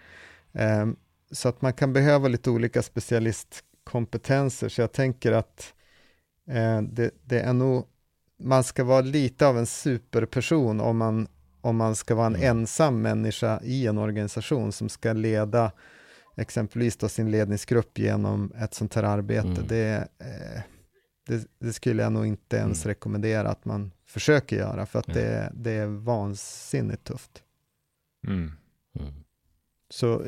Um, så att man kan behöva lite olika specialistkompetenser. Så jag tänker att uh, det, det, är nog, man ska vara lite av en superperson om man, om man ska vara en mm. ensam människa i en organisation som ska leda exempelvis då sin ledningsgrupp genom ett sånt här arbete, mm. det, eh, det, det, skulle jag nog inte ens mm. rekommendera att man försöker göra, för att mm. det, det är vansinnigt tufft. Mm. Mm. Så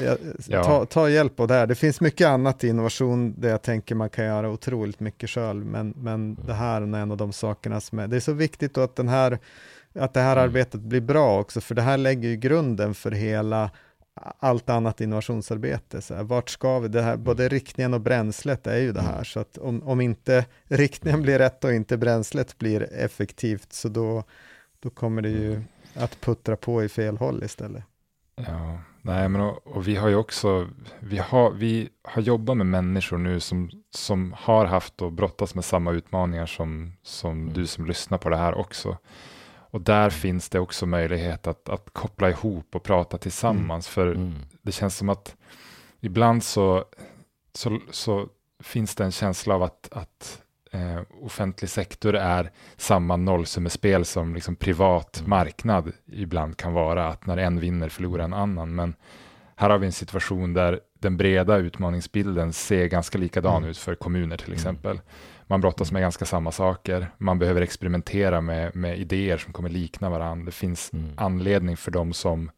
ja, ta, ta, hjälp av det här. Det finns mycket annat i innovation där jag tänker man kan göra otroligt mycket själv, men, men mm. det här är en av de sakerna som är, det är så viktigt att, den här, att det här arbetet blir bra också, för det här lägger ju grunden för hela allt annat innovationsarbete. Så här, vart ska vi? Det här, både riktningen och bränslet är ju det här, mm. så att om, om inte riktningen blir rätt och inte bränslet blir effektivt, så då, då kommer det ju att puttra på i fel håll istället. Ja, nej men och, och, vi har ju också, vi har, vi har jobbat med människor nu som, som har haft och brottats med samma utmaningar som, som mm. du som lyssnar på det här också. Och där mm. finns det också möjlighet att, att koppla ihop och prata tillsammans. Mm. För mm. det känns som att ibland så, så, så, finns det en känsla av att, att eh, offentlig sektor är samma nollsummespel som liksom privat mm. marknad ibland kan vara. Att när en vinner förlorar en annan. Men här har vi en situation där den breda utmaningsbilden ser ganska likadan mm. ut för kommuner till exempel. Man brottas med ganska samma saker. Man behöver experimentera med, med idéer som kommer likna varandra. Det finns mm. anledning för de som,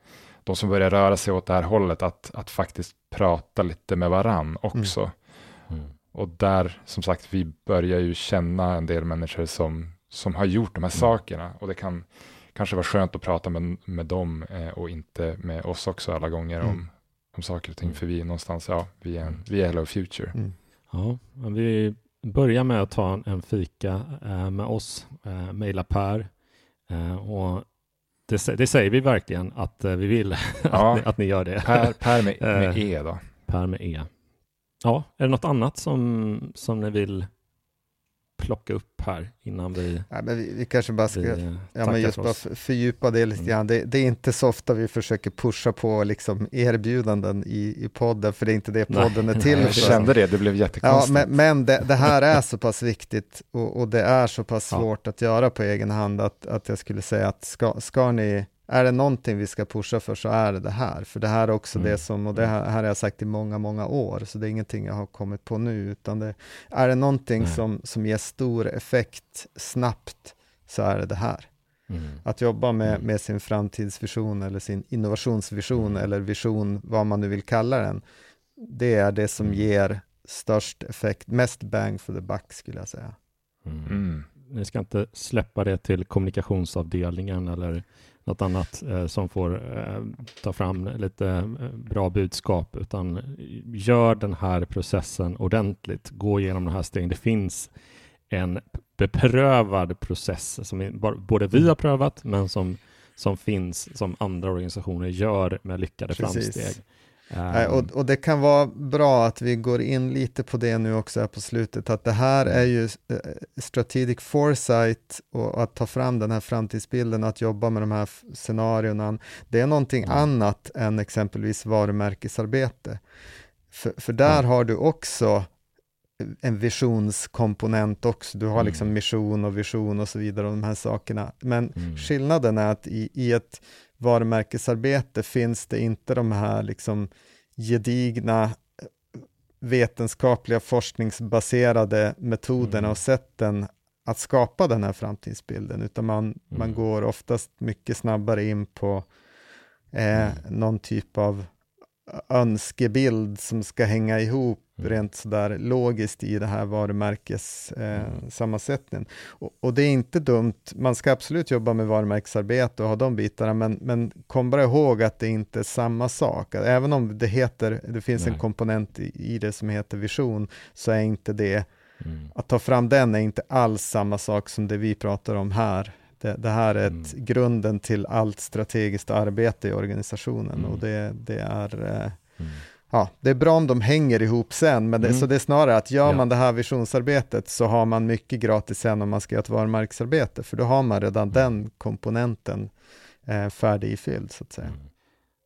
de som börjar röra sig åt det här hållet att, att faktiskt prata lite med varandra också. Mm. Mm. Och där, som sagt, vi börjar ju känna en del människor som, som har gjort de här mm. sakerna. Och det kan kanske vara skönt att prata med, med dem eh, och inte med oss också alla gånger om, mm. om saker och ting. För vi är någonstans, ja, vi är, vi är Hello Future. Mm. Ja, vi börja med att ta en fika eh, med oss, eh, mejla Per. Eh, och det, det, säger vi verkligen att vi vill ja, att, ni, att, ni, gör det. Per, per med, med E då. Per med E. Ja, är det något annat som, som ni vill plocka upp här innan vi... Ja, men vi, vi kanske bara ska ja, men just bara fördjupa det lite mm. grann. Det, det, är inte så ofta vi försöker pusha på liksom erbjudanden i, i podden, för det är inte det podden nej, är till nej, Jag kände det, det blev jättekonstigt. Ja, men, men det, det, här är så pass viktigt och, och det är så pass svårt att göra på egen hand att, att jag skulle säga att ska, ska ni är det någonting vi ska pusha för så är det det här. För det här är också mm. det som, och det här, har jag sagt i många, många år, så det är ingenting jag har kommit på nu, utan det, är det någonting som, som ger stor effekt snabbt, så är det det här. Mm. Att jobba med, mm. med sin framtidsvision eller sin innovationsvision mm. eller vision, vad man nu vill kalla den, det är det som mm. ger störst effekt, mest bang for the buck skulle jag säga. Mm. Ni ska inte släppa det till kommunikationsavdelningen eller något annat eh, som får eh, ta fram lite eh, bra budskap, utan gör den här processen ordentligt. Gå igenom de här stegen. Det finns en beprövad process som både vi har prövat, men som, som finns som andra organisationer gör med lyckade Precis. framsteg. Um, och, och, det kan vara bra att vi går in lite på det nu också här på slutet, att det här är ju eh, strategic foresight och att ta fram den här framtidsbilden, att jobba med de här scenarierna, det är någonting mm. annat än exempelvis varumärkesarbete. För, för där mm. har du också en visionskomponent också, du har liksom mm. mission och vision och så vidare, och de här sakerna. Men mm. skillnaden är att i, i ett varumärkesarbete finns det inte de här liksom gedigna eh, vetenskapliga forskningsbaserade metoderna mm. och sätten att skapa den här framtidsbilden, utan man, mm. man går oftast mycket snabbare in på eh, mm. någon typ av önskebild som ska hänga ihop. Rent sådär logiskt i det här varumärkessammansättningen. Eh, och, och, det är inte dumt, man ska absolut jobba med varumärkesarbete och ha de bitarna, men, men kom bara ihåg att det inte är samma sak. Även om det heter, det finns Nej. en komponent i, i, det som heter vision, så är inte det, mm. att ta fram den är inte alls samma sak som det vi pratar om här. Det, det här är ett, mm. grunden till allt strategiskt arbete i organisationen mm. och det, det är eh, mm. Ja, det är bra om de hänger ihop sen, men det, mm. så det är snarare att gör ja. man det här visionsarbetet så har man mycket gratis sen om man ska göra ett varumärkesarbete, för då har man redan mm. den komponenten eh, färdig ifylld så att säga. Mm.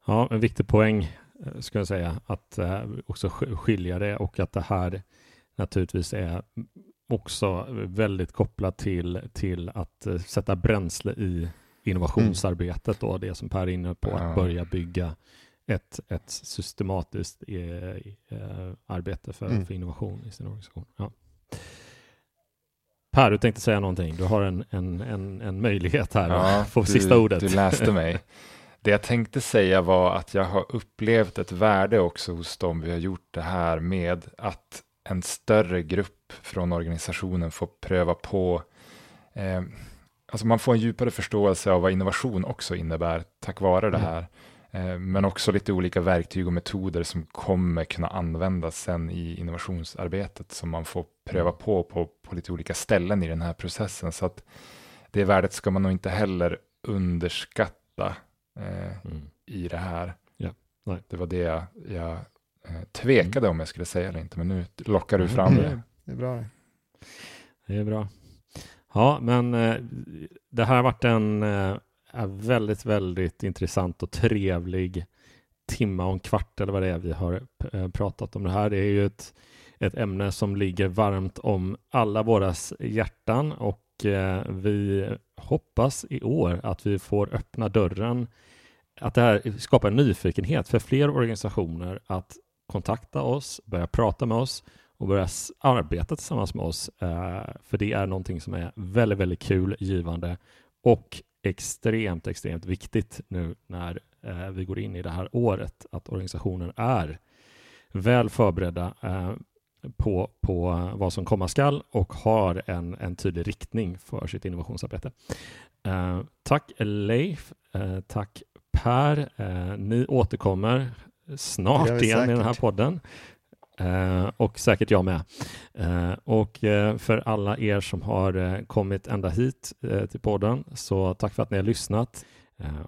Ja, en viktig poäng eh, ska jag säga, att eh, också skilja det och att det här naturligtvis är också väldigt kopplat till, till att eh, sätta bränsle i innovationsarbetet då, det som Per är inne på, att börja bygga ett, ett systematiskt eh, eh, arbete för, mm. för innovation i sin organisation. Ja. Per, du tänkte säga någonting. Du har en, en, en, en möjlighet här ja, att få sista ordet. Du läste mig. Det jag tänkte säga var att jag har upplevt ett värde också hos dem vi har gjort det här med att en större grupp från organisationen får pröva på eh, Alltså man får en djupare förståelse av vad innovation också innebär tack vare det mm. här. Eh, men också lite olika verktyg och metoder som kommer kunna användas sen i innovationsarbetet som man får pröva mm. på, på på lite olika ställen i den här processen. Så att det värdet ska man nog inte heller underskatta eh, mm. i det här. Ja. Det var det jag, jag eh, tvekade mm. om jag skulle säga eller inte, men nu lockar du fram det. Det är bra. Det är bra. Ja, men eh, det här har varit en är väldigt, väldigt intressant och trevlig timma och en kvart eller vad det är vi har eh, pratat om det här. Det är ju ett, ett ämne som ligger varmt om alla våras hjärtan och eh, vi hoppas i år att vi får öppna dörren, att det här skapar nyfikenhet för fler organisationer att kontakta oss, börja prata med oss och börja arbeta tillsammans med oss. Eh, för det är någonting som är väldigt, väldigt kul, givande och extremt, extremt viktigt nu när eh, vi går in i det här året, att organisationen är väl förberedda eh, på, på vad som komma skall och har en, en tydlig riktning för sitt innovationsarbete. tack Leif, tack Per. ni återkommer snart igen i den här podden. Eh, och säkert jag med. Eh, och eh, för alla er som har kommit ända hit till podden, så tack för att ni har lyssnat.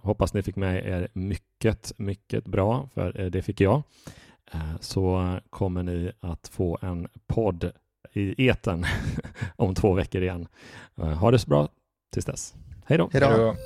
Hoppas ni fick med er mycket, mycket bra, för det fick jag. så kommer ni att få en podd i eten om två veckor igen. ha det så bra tills dess. Hej då! Hej då!